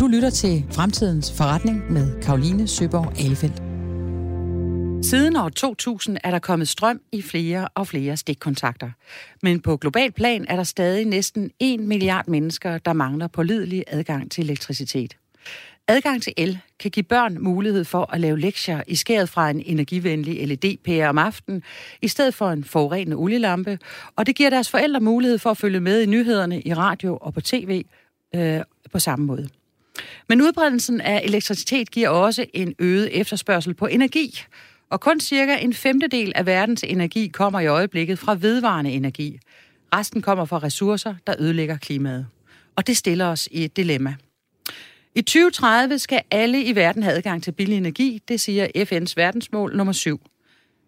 Du lytter til Fremtidens Forretning med Karoline Søborg Alefeldt. Siden år 2000 er der kommet strøm i flere og flere stikkontakter. Men på global plan er der stadig næsten 1 milliard mennesker, der mangler pålidelig adgang til elektricitet. Adgang til el kan give børn mulighed for at lave lektier i skæret fra en energivenlig LED-pære om aftenen, i stedet for en forurenende olielampe, og det giver deres forældre mulighed for at følge med i nyhederne i radio og på tv øh, på samme måde. Men udbredelsen af elektricitet giver også en øget efterspørgsel på energi, og kun cirka en femtedel af verdens energi kommer i øjeblikket fra vedvarende energi. Resten kommer fra ressourcer, der ødelægger klimaet. Og det stiller os i et dilemma. I 2030 skal alle i verden have adgang til billig energi, det siger FN's verdensmål nummer 7.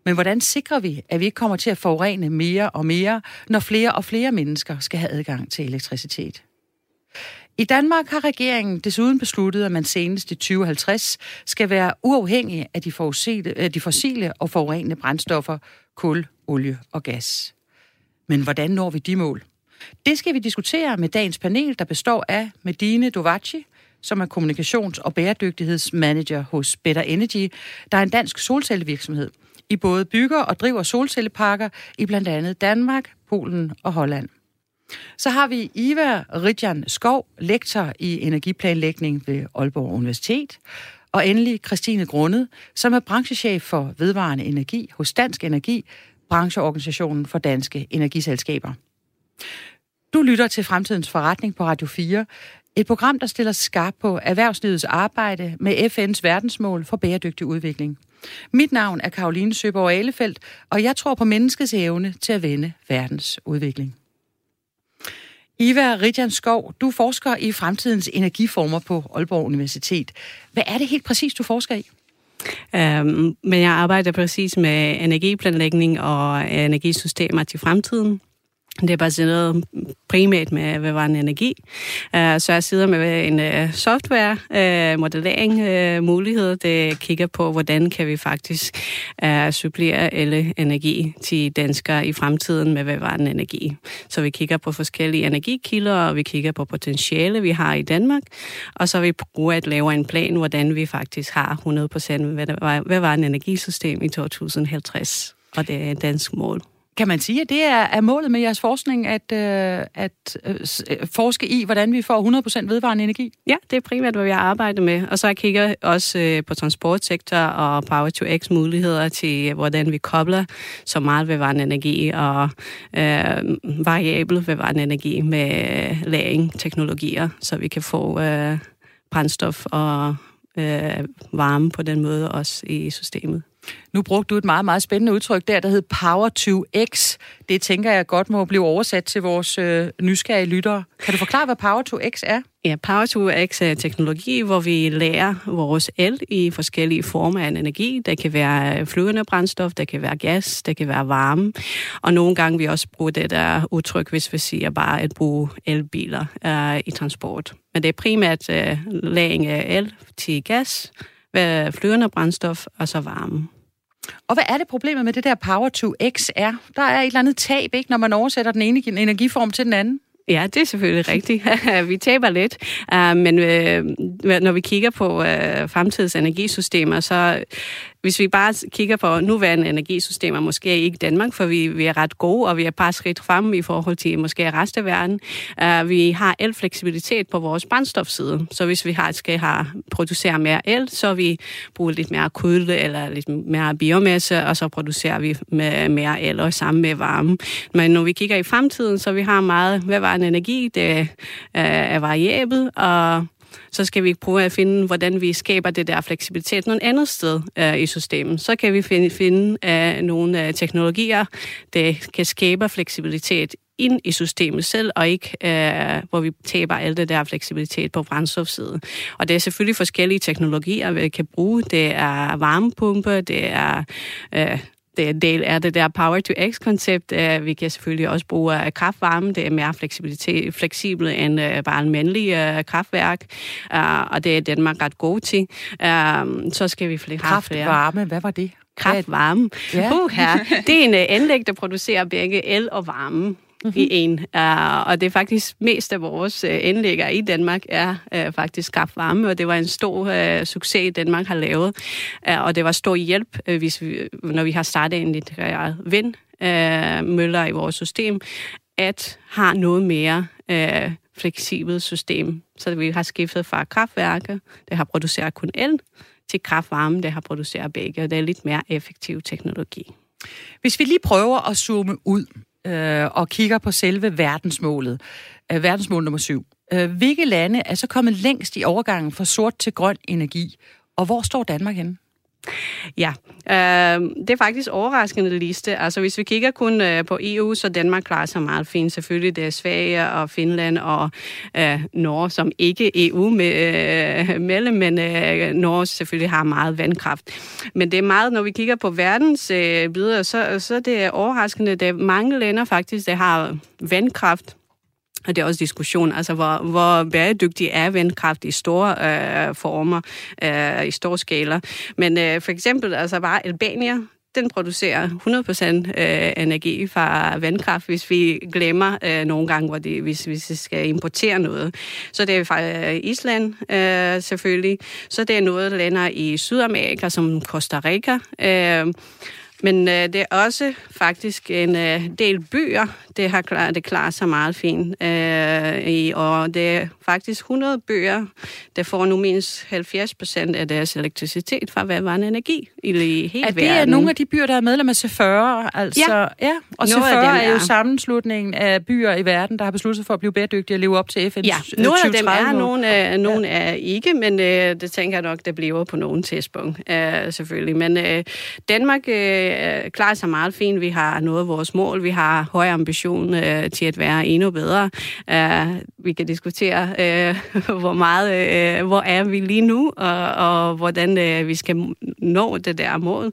Men hvordan sikrer vi, at vi ikke kommer til at forurene mere og mere, når flere og flere mennesker skal have adgang til elektricitet? I Danmark har regeringen desuden besluttet, at man senest i 2050 skal være uafhængig af de, de fossile og forurenende brændstoffer, kul, olie og gas. Men hvordan når vi de mål? Det skal vi diskutere med dagens panel, der består af Medine Dovaci, som er kommunikations- og bæredygtighedsmanager hos Better Energy, der er en dansk solcellevirksomhed. I både bygger og driver solcelleparker i blandt andet Danmark, Polen og Holland. Så har vi Iva Ridjan Skov, lektor i energiplanlægning ved Aalborg Universitet. Og endelig Christine Grundet, som er branchechef for vedvarende energi hos Dansk Energi, brancheorganisationen for danske energiselskaber. Du lytter til Fremtidens Forretning på Radio 4. Et program, der stiller skarp på erhvervslivets arbejde med FN's verdensmål for bæredygtig udvikling. Mit navn er Karoline Søborg Alefeldt, og jeg tror på menneskets evne til at vende verdens udvikling. Iva Ridjan Skov, du forsker i fremtidens energiformer på Aalborg Universitet. Hvad er det helt præcis, du forsker i? Um, men jeg arbejder præcis med energiplanlægning og energisystemer til fremtiden. Det er baseret primært med vedvarende energi. Øh, så jeg sidder med en øh, software øh, modellering mulighed, der kigger på, hvordan kan vi faktisk supplere alle energi til danskere i fremtiden med vedvarende energi. Så vi kigger på forskellige energikilder, og vi kigger på potentiale, vi har i Danmark, og så vi prøver at lave en plan, hvordan vi faktisk har 100% vedvarende energisystem i 2050. Og det er et dansk mål. Kan man sige, at det er, er målet med jeres forskning, at, øh, at øh, øh forske i, hvordan vi får 100% vedvarende energi? Ja, det er primært, hvad vi har arbejdet med. Og så jeg kigger også øh, på transportsektor og Power-to-X muligheder til, øh, hvordan vi kobler så meget vedvarende energi og øh, variabel vedvarende energi med øh, lagring teknologier, så vi kan få øh, brændstof og øh, varme på den måde også i systemet. Nu brugte du et meget, meget spændende udtryk der, der hed Power to X. Det tænker jeg godt må blive oversat til vores øh, nysgerrige lyttere. Kan du forklare, hvad Power to X er? Ja, Power to X er teknologi, hvor vi lærer vores el i forskellige former af energi. Der kan være øh, flydende brændstof, der kan være gas, der kan være varme. Og nogle gange vi også bruger det der udtryk, hvis vi siger bare at bruge elbiler øh, i transport. Men det er primært øh, læring af el til gas, flydende brændstof og så varme. Og hvad er det problemet med det der Power to X er? Der er et eller andet tab, ikke, når man oversætter den ene energiform til den anden. Ja, det er selvfølgelig rigtigt. vi taber lidt, uh, men uh, når vi kigger på uh, fremtidens energisystemer, så hvis vi bare kigger på nuværende energisystemer, måske ikke i Danmark, for vi, vi er ret gode, og vi er bare skridt frem i forhold til måske resten af verden. Uh, vi har elfleksibilitet på vores brændstofside, så hvis vi har, skal have, producere mere el, så vi bruger lidt mere kul eller lidt mere biomasse, og så producerer vi med mere el og sammen med varme. Men når vi kigger i fremtiden, så vi har meget vedvarende energi, det uh, er variabel, og så skal vi prøve at finde, hvordan vi skaber det der fleksibilitet nogle andet sted øh, i systemet. Så kan vi finde, finde øh, nogle øh, teknologier, der kan skabe fleksibilitet ind i systemet selv, og ikke øh, hvor vi taber alt det der fleksibilitet på brændstofsiden. Og det er selvfølgelig forskellige teknologier, vi kan bruge. Det er varmepumpe, det er øh, det er en del af det der Power-to-X-koncept. Vi kan selvfølgelig også bruge uh, kraftvarme. Det er mere fleksibilitet, fleksibelt end uh, bare en mandlig uh, kraftværk, og det er Danmark ret god til. Så skal vi flere Kraftvarme, hvad var det? Kraftvarme. Ja. Uh, her. Det er en anlæg, der producerer begge el og varme. Mm-hmm. i en. Uh, og det er faktisk mest af vores uh, indlægger i Danmark er uh, faktisk kraftvarme, og det var en stor uh, succes, Danmark har lavet. Uh, og det var stor hjælp, uh, hvis vi, når vi har startet en lidt vind uh, møller i vores system, at have noget mere fleksibelt system. Så vi har skiftet fra kraftværker, det har produceret kun el, til kraftvarme, det har produceret begge, og det er lidt mere effektiv teknologi. Hvis vi lige prøver at zoome ud øh, og kigger på selve verdensmålet, øh, verdensmål nummer syv. Øh, hvilke lande er så kommet længst i overgangen fra sort til grøn energi, og hvor står Danmark henne? Ja, øh, det er faktisk overraskende liste. Altså hvis vi kigger kun øh, på EU, så Danmark klarer sig meget fint. Selvfølgelig det er Sverige og Finland og øh, Norge, som ikke EU med, øh, mellem, men øh, Norge selvfølgelig har meget vandkraft. Men det er meget, når vi kigger på verdens øh, videre, så, så det er overraskende. Det mange lande faktisk, der har vandkraft og det er også diskussion, altså hvor, hvor bæredygtig er vandkraft i store øh, former, øh, i store skala. Men øh, for eksempel, altså bare Albania, den producerer 100% øh, energi fra vandkraft, hvis vi glemmer øh, nogle gange, hvor det, hvis, hvis vi skal importere noget. Så det er fra øh, Island øh, selvfølgelig. Så det er noget, der lander i Sydamerika, som Costa Rica. Øh, men øh, det er også faktisk en øh, del byer, det har klar, det klarer sig meget fint. Øh, i, og det er faktisk 100 byer, der får nu mindst 70 procent af deres elektricitet fra vedvarende energi i hele verden. Er det nogle af de byer, der er medlem af C40? Altså, ja. ja. Og C40 er, er jo sammenslutningen af byer i verden, der har besluttet sig for at blive bæredygtige og leve op til FN's Ja, nogle af dem er, nogle er, nogle ja. er ikke, men øh, det tænker jeg nok, det bliver på nogen tidspunkt, øh, selvfølgelig. Men øh, Danmark øh, klarer sig meget fint. Vi har nået vores mål. Vi har ambitioner ambition øh, til at være endnu bedre. Uh, vi kan diskutere, øh, hvor meget, øh, hvor er vi lige nu, og, og hvordan øh, vi skal nå det der mål.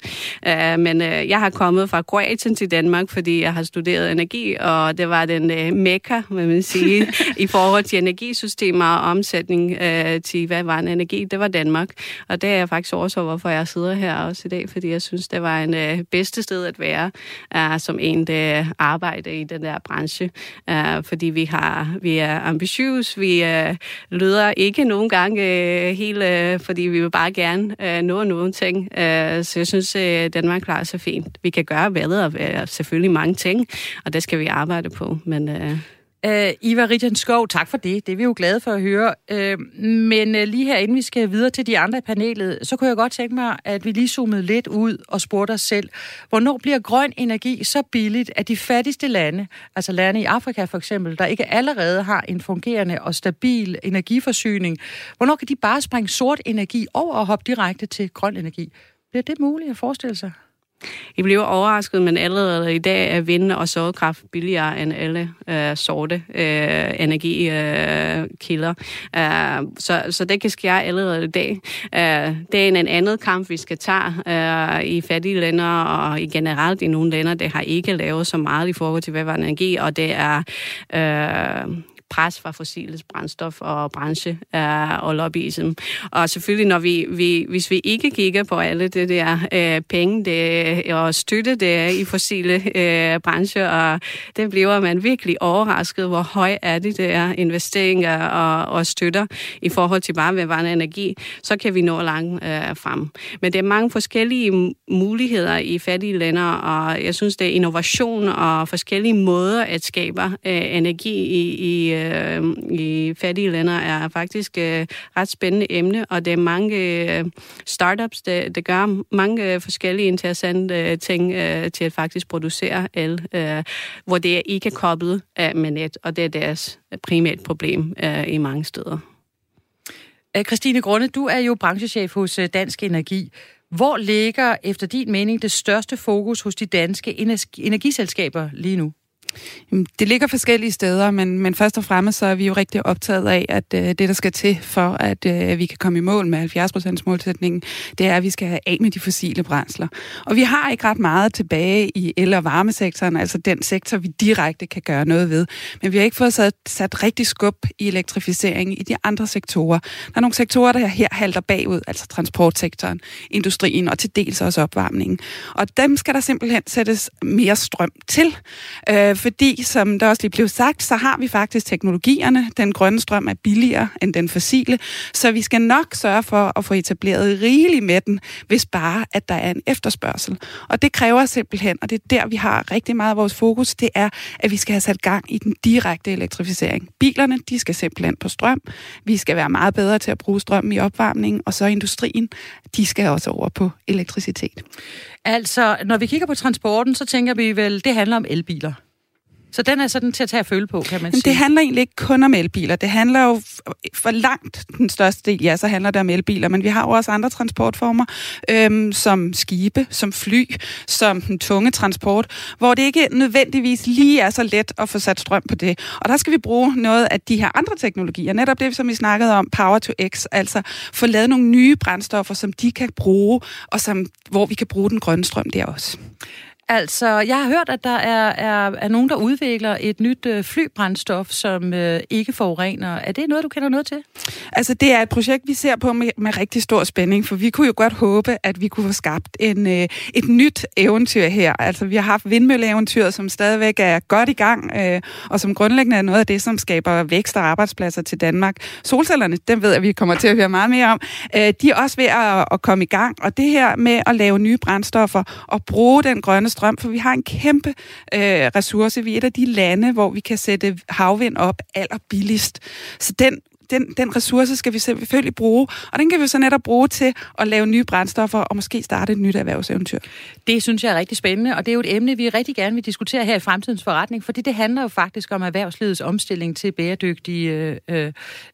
Uh, men øh, jeg har kommet fra Kroatien til Danmark, fordi jeg har studeret energi, og det var den øh, mekka, vil man sige, i forhold til energisystemer og omsætning øh, til hvad var en energi. Det var Danmark, og det er jeg faktisk også, hvorfor jeg sidder her også i dag, fordi jeg synes, det var en øh, bedste sted at være, uh, som en, der arbejder i den der branche, uh, fordi vi har vi er ambitiøse, vi uh, lyder ikke nogen gange uh, helt, uh, fordi vi vil bare gerne uh, nå nogle ting. Uh, så jeg synes, uh, Danmark klarer sig fint. Vi kan gøre bedre, og selvfølgelig mange ting, og det skal vi arbejde på, men... Uh, Øh Uh, Iva Ritjanskov, tak for det. Det er vi jo glade for at høre. Uh, men uh, lige her, inden vi skal videre til de andre i panelet, så kunne jeg godt tænke mig, at vi lige zoomede lidt ud og spurgte os selv, hvornår bliver grøn energi så billigt, at de fattigste lande, altså lande i Afrika for eksempel, der ikke allerede har en fungerende og stabil energiforsyning, hvornår kan de bare springe sort energi over og hoppe direkte til grøn energi? Bliver det muligt at forestille sig? I bliver overrasket, men allerede i dag er vind- og solkraft billigere end alle øh, sorte øh, energikilder. Øh, øh, så, så det kan ske allerede i dag. Øh, det er en, en anden kamp, vi skal tage øh, i fattige lande og i generelt i nogle lande, der har ikke lavet så meget i forhold til vedvarende energi, og det er øh, pres fra fossile brændstof og branche øh, og lobbyism. Og selvfølgelig, når vi, vi, hvis vi ikke kigger på alle det der øh, penge det, og støtte det i fossile øh, branche, og det bliver man virkelig overrasket, hvor høj er det der investeringer og, og støtter i forhold til bare vedvarende energi, så kan vi nå langt øh, frem. Men det er mange forskellige muligheder i fattige lande, og jeg synes, det er innovation og forskellige måder at skabe øh, energi i, i øh, i fattige lande er faktisk øh, ret spændende emne, og det er mange øh, startups, der, der gør mange øh, forskellige interessante øh, ting øh, til at faktisk producere el, øh, hvor det er ikke koblet af med net, og det er deres primært problem øh, i mange steder. Øh, Christine Grunde, du er jo branchechef hos øh, Dansk Energi. Hvor ligger efter din mening det største fokus hos de danske energiselskaber lige nu? Det ligger forskellige steder, men, men først og fremmest så er vi jo rigtig optaget af, at øh, det, der skal til for, at øh, vi kan komme i mål med 70 målsætningen, det er, at vi skal have af med de fossile brændsler. Og vi har ikke ret meget tilbage i el- og varmesektoren, altså den sektor, vi direkte kan gøre noget ved. Men vi har ikke fået sat, sat rigtig skub i elektrificering i de andre sektorer. Der er nogle sektorer, der her halter bagud, altså transportsektoren, industrien og til dels også opvarmningen. Og dem skal der simpelthen sættes mere strøm til, øh, fordi, som der også lige blev sagt, så har vi faktisk teknologierne. Den grønne strøm er billigere end den fossile, så vi skal nok sørge for at få etableret rigeligt med den, hvis bare, at der er en efterspørgsel. Og det kræver simpelthen, og det er der, vi har rigtig meget af vores fokus, det er, at vi skal have sat gang i den direkte elektrificering. Bilerne, de skal simpelthen på strøm. Vi skal være meget bedre til at bruge strøm i opvarmningen, og så industrien, de skal også over på elektricitet. Altså, når vi kigger på transporten, så tænker vi vel, det handler om elbiler. Så den er sådan til at tage at føle på, kan man sige. Det handler egentlig ikke kun om elbiler. Det handler jo for langt den største del, ja, så handler det om elbiler, men vi har jo også andre transportformer, øhm, som skibe, som fly, som den tunge transport, hvor det ikke nødvendigvis lige er så let at få sat strøm på det. Og der skal vi bruge noget af de her andre teknologier, netop det, som vi snakkede om, Power to X, altså få lavet nogle nye brændstoffer, som de kan bruge, og som, hvor vi kan bruge den grønne strøm der også. Altså, jeg har hørt, at der er, er, er nogen, der udvikler et nyt øh, flybrændstof, som øh, ikke forurener. Er det noget, du kender noget til? Altså, det er et projekt, vi ser på med, med rigtig stor spænding, for vi kunne jo godt håbe, at vi kunne få skabt en, øh, et nyt eventyr her. Altså, vi har haft vindmølleeventyr, som stadigvæk er godt i gang, øh, og som grundlæggende er noget af det, som skaber vækst og arbejdspladser til Danmark. Solcellerne, dem ved jeg, vi kommer til at høre meget mere om. Øh, de er også ved at, at komme i gang, og det her med at lave nye brændstoffer og bruge den grønne strøm, for vi har en kæmpe øh, ressource. Vi er et af de lande, hvor vi kan sætte havvind op allerbilligst. Så den den, den ressource skal vi selvfølgelig bruge, og den kan vi så netop bruge til at lave nye brændstoffer og måske starte et nyt erhvervseventyr. Det synes jeg er rigtig spændende, og det er jo et emne, vi rigtig gerne vil diskutere her i Fremtidens Forretning, fordi det handler jo faktisk om erhvervslivets omstilling til bæredygtig øh,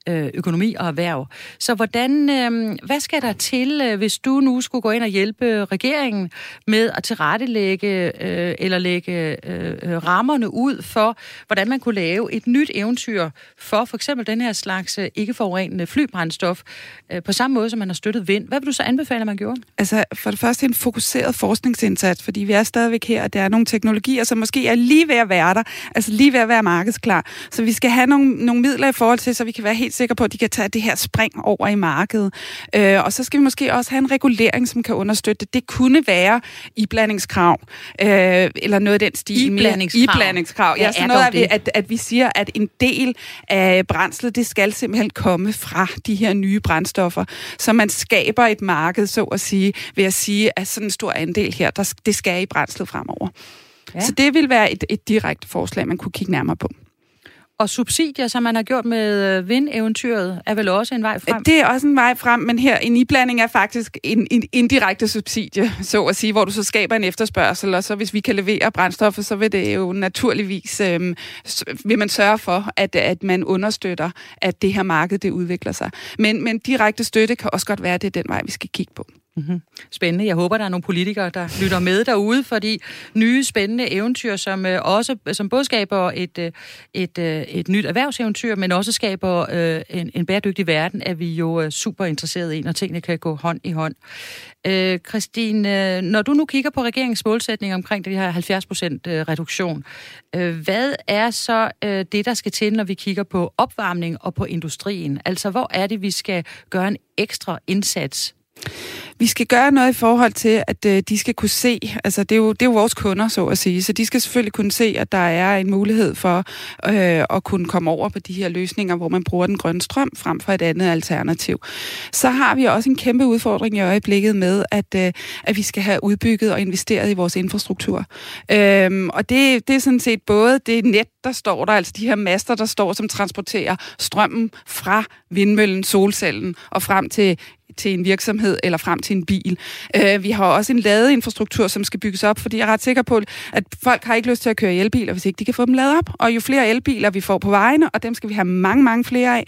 øh, økonomi og erhverv. Så hvordan, øh, hvad skal der til, øh, hvis du nu skulle gå ind og hjælpe regeringen med at tilrettelægge øh, eller lægge øh, øh, rammerne ud for, hvordan man kunne lave et nyt eventyr for for eksempel den her slags ikke-forurenende flybrændstof, øh, på samme måde som man har støttet vind. Hvad vil du så anbefale, at man gjorde? Altså, for det første en fokuseret forskningsindsats, fordi vi er stadigvæk her, og der er nogle teknologier, som måske er lige ved at være der, altså lige ved at være markedsklar. Så vi skal have nogle, nogle midler i forhold til, så vi kan være helt sikre på, at de kan tage det her spring over i markedet. Øh, og så skal vi måske også have en regulering, som kan understøtte det. Det kunne være iblandingskrav, øh, eller noget af den stil. Iblandingskrav? Iblandingskrav, ja. ja så noget af, at, at vi siger, at en del af brændslet, det skal simpelthen simpelthen komme fra de her nye brændstoffer. Så man skaber et marked, så at sige, ved at sige, at sådan en stor andel her, der, det skal i brændslet fremover. Ja. Så det vil være et, et direkte forslag, man kunne kigge nærmere på. Og subsidier, som man har gjort med øh, vindeventyret, er vel også en vej frem? Det er også en vej frem, men her en iblanding er faktisk en, en indirekte subsidie, så at sige, hvor du så skaber en efterspørgsel, og så hvis vi kan levere brændstoffer, så vil det jo naturligvis, øh, vil man sørge for, at, at man understøtter, at det her marked, det udvikler sig. Men, men direkte støtte kan også godt være, at det er den vej, vi skal kigge på. Mm-hmm. Spændende. Jeg håber, der er nogle politikere, der lytter med derude, fordi nye spændende eventyr, som øh, også som både skaber et, øh, et, øh, et nyt erhvervseventyr, men også skaber øh, en, en bæredygtig verden, er vi jo øh, super interesserede i, når tingene kan gå hånd i hånd. Øh, Christine, øh, når du nu kigger på regeringens målsætning omkring det her 70 procent øh, reduktion, øh, hvad er så øh, det, der skal til, når vi kigger på opvarmning og på industrien? Altså, hvor er det, vi skal gøre en ekstra indsats vi skal gøre noget i forhold til, at øh, de skal kunne se, altså det er, jo, det er jo vores kunder, så at sige, så de skal selvfølgelig kunne se, at der er en mulighed for øh, at kunne komme over på de her løsninger, hvor man bruger den grønne strøm frem for et andet alternativ. Så har vi også en kæmpe udfordring i øjeblikket med, at, øh, at vi skal have udbygget og investeret i vores infrastruktur. Øhm, og det, det er sådan set både det net, der står der, altså de her master, der står, som transporterer strømmen fra vindmøllen, solcellen og frem til til en virksomhed eller frem til en bil. Øh, vi har også en ladeinfrastruktur, som skal bygges op, fordi jeg er ret sikker på, at folk har ikke lyst til at køre elbiler, hvis ikke de kan få dem lavet op. Og jo flere elbiler vi får på vejene, og dem skal vi have mange, mange flere af,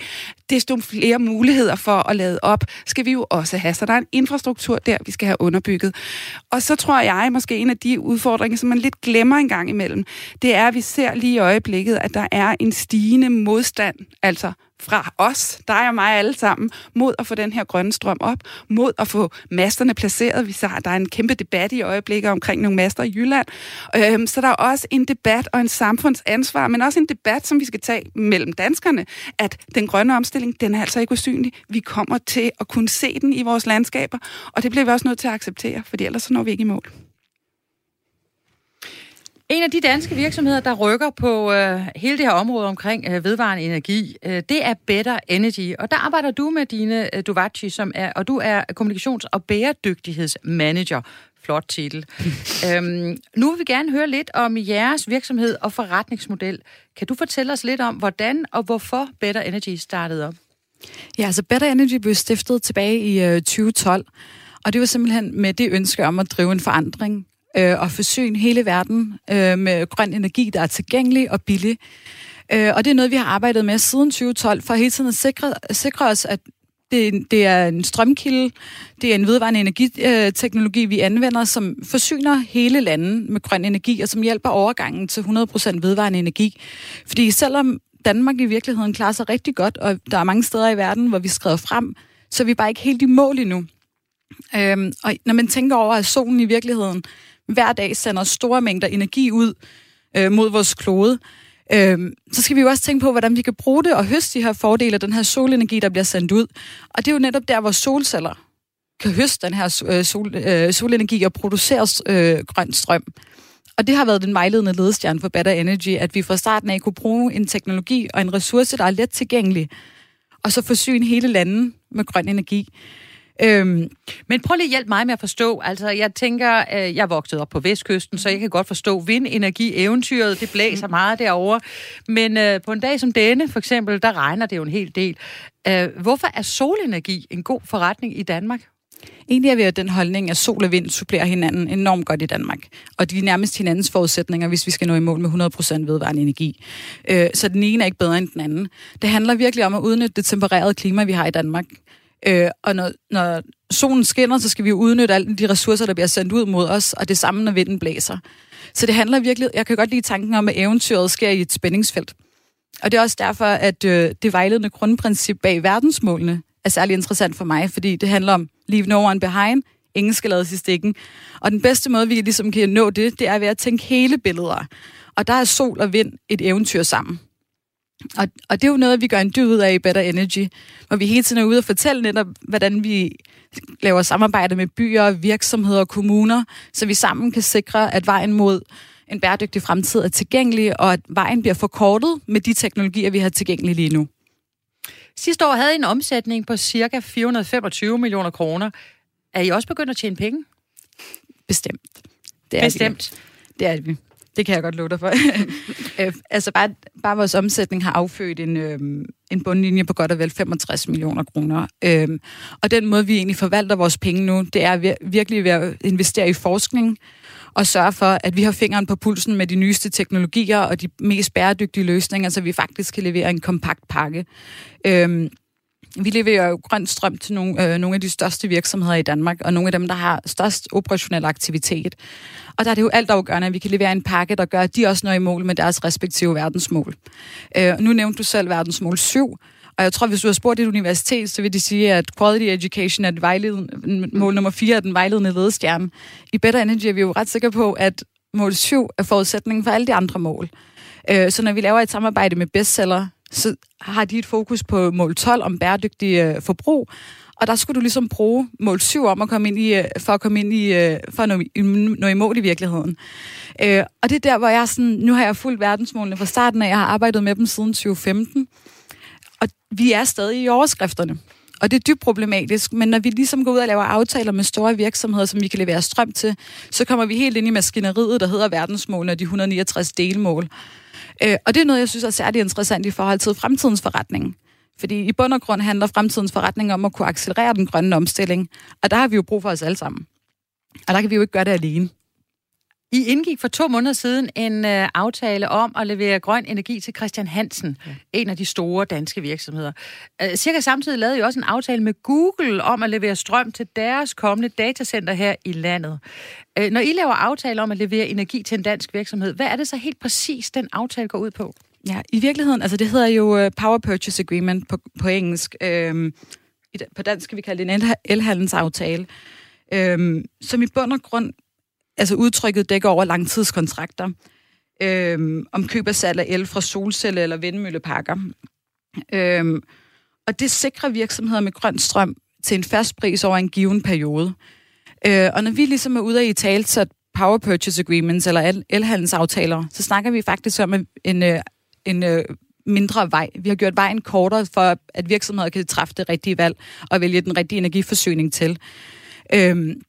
desto flere muligheder for at lade op, skal vi jo også have. Så der er en infrastruktur der, vi skal have underbygget. Og så tror jeg, måske en af de udfordringer, som man lidt glemmer en gang imellem, det er, at vi ser lige i øjeblikket, at der er en stigende modstand, altså fra os, dig og mig alle sammen, mod at få den her grønne strøm op, mod at få masterne placeret. Vi ser, der er en kæmpe debat i øjeblikket omkring nogle master i Jylland. Øhm, så der er også en debat og en samfundsansvar, men også en debat, som vi skal tage mellem danskerne, at den grønne omstilling, den er altså ikke usynlig. Vi kommer til at kunne se den i vores landskaber, og det bliver vi også nødt til at acceptere, for ellers så når vi ikke i mål. En af de danske virksomheder, der rykker på øh, hele det her område omkring øh, vedvarende energi, øh, det er Better Energy. Og der arbejder du med dine øh, Duvaci, som er, og du er kommunikations- og bæredygtighedsmanager. Flot titel. øhm, nu vil vi gerne høre lidt om jeres virksomhed og forretningsmodel. Kan du fortælle os lidt om, hvordan og hvorfor Better Energy startede op? Ja, altså Better Energy blev stiftet tilbage i øh, 2012, og det var simpelthen med det ønske om at drive en forandring øh, og forsyne hele verden øh, med grøn energi, der er tilgængelig og billig. Øh, og det er noget, vi har arbejdet med siden 2012, for hele tiden at sikre, sikre os, at det, det er en strømkilde, det er en vedvarende energiteknologi, vi anvender, som forsyner hele landet med grøn energi, og som hjælper overgangen til 100% vedvarende energi. Fordi selvom Danmark i virkeligheden klarer sig rigtig godt, og der er mange steder i verden, hvor vi skrider frem, så er vi bare ikke helt i mål endnu. Øhm, og når man tænker over, at solen i virkeligheden hver dag sender store mængder energi ud øh, mod vores klode, øh, så skal vi jo også tænke på, hvordan vi kan bruge det og høste de her fordele af den her solenergi, der bliver sendt ud. Og det er jo netop der, hvor solceller kan høste den her øh, sol, øh, solenergi og producere øh, grøn strøm. Og det har været den vejledende ledestjerne for Better Energy, at vi fra starten af kunne bruge en teknologi og en ressource, der er let tilgængelig, og så forsyne hele landet med grøn energi. Øhm, men prøv lige at hjælpe mig med at forstå. Altså, jeg tænker, øh, jeg vokset op på Vestkysten, så jeg kan godt forstå vindenergi-eventyret. Det blæser meget derovre. Men øh, på en dag som denne, for eksempel, der regner det jo en hel del. Øh, hvorfor er solenergi en god forretning i Danmark? Egentlig er vi den holdning, at sol og vind supplerer hinanden enormt godt i Danmark. Og de er nærmest hinandens forudsætninger, hvis vi skal nå i mål med 100% vedvarende energi. Øh, så den ene er ikke bedre end den anden. Det handler virkelig om at udnytte det tempererede klima, vi har i Danmark. Øh, og når, når solen skinner, så skal vi jo udnytte alle de ressourcer, der bliver sendt ud mod os, og det samme, når vinden blæser. Så det handler virkelig, jeg kan godt lide tanken om, at eventyret sker i et spændingsfelt. Og det er også derfor, at øh, det vejledende grundprincip bag verdensmålene er særlig interessant for mig, fordi det handler om leave no one behind, ingen skal lades i stikken. Og den bedste måde, vi ligesom kan nå det, det er ved at tænke hele billeder. Og der er sol og vind et eventyr sammen. Og, og det er jo noget, vi gør en dyd ud af i Better Energy, hvor vi hele tiden er ude og fortælle netop, hvordan vi laver samarbejde med byer, virksomheder og kommuner, så vi sammen kan sikre, at vejen mod en bæredygtig fremtid er tilgængelig, og at vejen bliver forkortet med de teknologier, vi har tilgængelige lige nu. Sidste år havde I en omsætning på cirka 425 millioner kroner. Er I også begyndt at tjene penge? Bestemt. Det er Bestemt. Vi. Det er vi. Det kan jeg godt love dig for. øh, altså bare, bare vores omsætning har affødt en, øh, en bundlinje på godt og vel 65 millioner kroner. Øh, og den måde, vi egentlig forvalter vores penge nu, det er virkelig ved at investere i forskning og sørge for, at vi har fingeren på pulsen med de nyeste teknologier og de mest bæredygtige løsninger, så vi faktisk kan levere en kompakt pakke. Øh, vi leverer jo grøn strøm til nogle, øh, nogle af de største virksomheder i Danmark, og nogle af dem, der har størst operationel aktivitet. Og der er det jo alt afgørende, at vi kan levere en pakke, der gør, at de også når i mål med deres respektive verdensmål. Øh, nu nævnte du selv verdensmål 7, og jeg tror, hvis du har spurgt et universitet, så vil de sige, at quality education er et vejledende, mål nummer 4 er den vejledende ledestjerne. I Better Energy er vi jo ret sikre på, at mål 7 er forudsætningen for alle de andre mål. Øh, så når vi laver et samarbejde med bestseller, så har de et fokus på mål 12 om bæredygtig øh, forbrug, og der skulle du ligesom bruge mål 7 om at komme ind i, øh, for at komme ind i, øh, for at nå, nå i mål i virkeligheden. Øh, og det er der, hvor jeg sådan, nu har jeg fulgt verdensmålene fra starten af, jeg har arbejdet med dem siden 2015, og vi er stadig i overskrifterne. Og det er dybt problematisk, men når vi ligesom går ud og laver aftaler med store virksomheder, som vi kan levere strøm til, så kommer vi helt ind i maskineriet, der hedder verdensmålene og de 169 delmål. Øh, og det er noget, jeg synes er særligt interessant i forhold til fremtidens forretning. Fordi i bund og grund handler fremtidens forretning om at kunne accelerere den grønne omstilling. Og der har vi jo brug for os alle sammen. Og der kan vi jo ikke gøre det alene. I indgik for to måneder siden en øh, aftale om at levere grøn energi til Christian Hansen, ja. en af de store danske virksomheder. Øh, cirka samtidig lavede I også en aftale med Google om at levere strøm til deres kommende datacenter her i landet. Øh, når I laver aftale om at levere energi til en dansk virksomhed, hvad er det så helt præcis, den aftale går ud på? Ja, i virkeligheden, altså det hedder jo uh, Power Purchase Agreement på, på engelsk. Øhm, på dansk kan vi kalde det en elhandelsaftale, øhm, som i bund og grund altså udtrykket dækker over langtidskontrakter øhm, om køb og salg af el fra solcelle- eller vindmølleparker. Øhm, og det sikrer virksomheder med grøn strøm til en fast pris over en given periode. Øh, og når vi ligesom er ude af i tale, så power purchase agreements eller el- elhandelsaftaler, så snakker vi faktisk om en, en, øh, en øh, mindre vej. Vi har gjort vejen kortere for, at virksomheder kan træffe det rigtige valg og vælge den rigtige energiforsyning til. Øhm,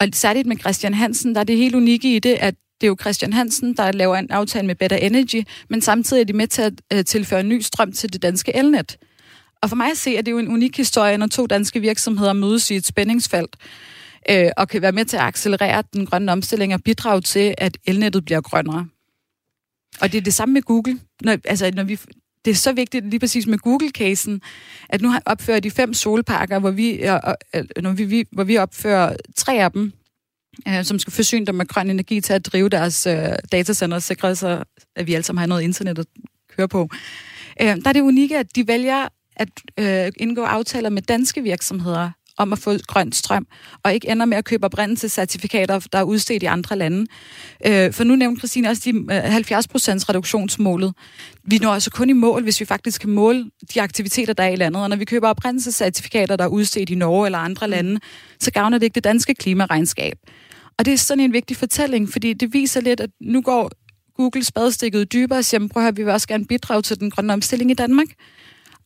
og særligt med Christian Hansen, der er det helt unikke i det, at det er jo Christian Hansen, der laver en aftale med Better Energy, men samtidig er de med til at øh, tilføre ny strøm til det danske elnet. Og for mig at se, at det er jo en unik historie, når to danske virksomheder mødes i et spændingsfelt øh, og kan være med til at accelerere den grønne omstilling og bidrage til, at elnettet bliver grønnere. Og det er det samme med Google. Når, altså, når vi, det er så vigtigt lige præcis med Google-casen, at nu opfører de fem solparker, hvor vi, øh, øh, øh, når vi, hvor vi opfører tre af dem, øh, som skal forsyne dem med grøn energi til at drive deres øh, datacenter og sikre sig, at vi alle sammen har noget internet at køre på. Øh, der er det unikke, at de vælger at øh, indgå aftaler med danske virksomheder om at få grøn strøm, og ikke ender med at købe oprindelsescertifikater, der er udstedt i andre lande. Øh, for nu nævnte Christine også de 70% øh, reduktionsmålet. Vi når altså kun i mål, hvis vi faktisk kan måle de aktiviteter, der er i landet. Og når vi køber oprindelsescertifikater, der er udstedt i Norge eller andre lande, så gavner det ikke det danske klimaregnskab. Og det er sådan en vigtig fortælling, fordi det viser lidt, at nu går Google spadestikket dybere og siger, prøv at vi vil også gerne bidrage til den grønne omstilling i Danmark.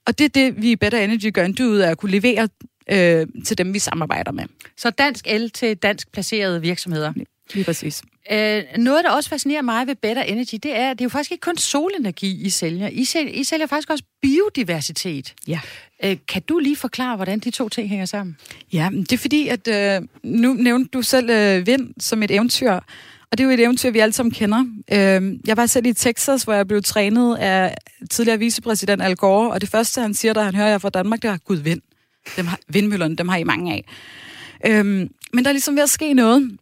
Og det er det, vi i Better Energy gør en dyd ud af at kunne levere øh, til dem, vi samarbejder med. Så dansk el til dansk placerede virksomheder. Lige præcis. Øh, noget, der også fascinerer mig ved Better Energy, det er, at det er jo faktisk ikke kun solenergi, I sælger. I sælger, I sælger faktisk også biodiversitet. Ja. Øh, kan du lige forklare, hvordan de to ting hænger sammen? Ja, det er fordi, at øh, nu nævnte du selv øh, vind som et eventyr, og det er jo et eventyr, vi alle sammen kender. Øh, jeg var selv i Texas, hvor jeg blev trænet af tidligere vicepræsident Al Gore, og det første, han siger, da han hører, jeg fra Danmark, det er, Gud vind. Dem har, vindmøllerne, dem har I mange af. Øhm, men der er ligesom ved at ske noget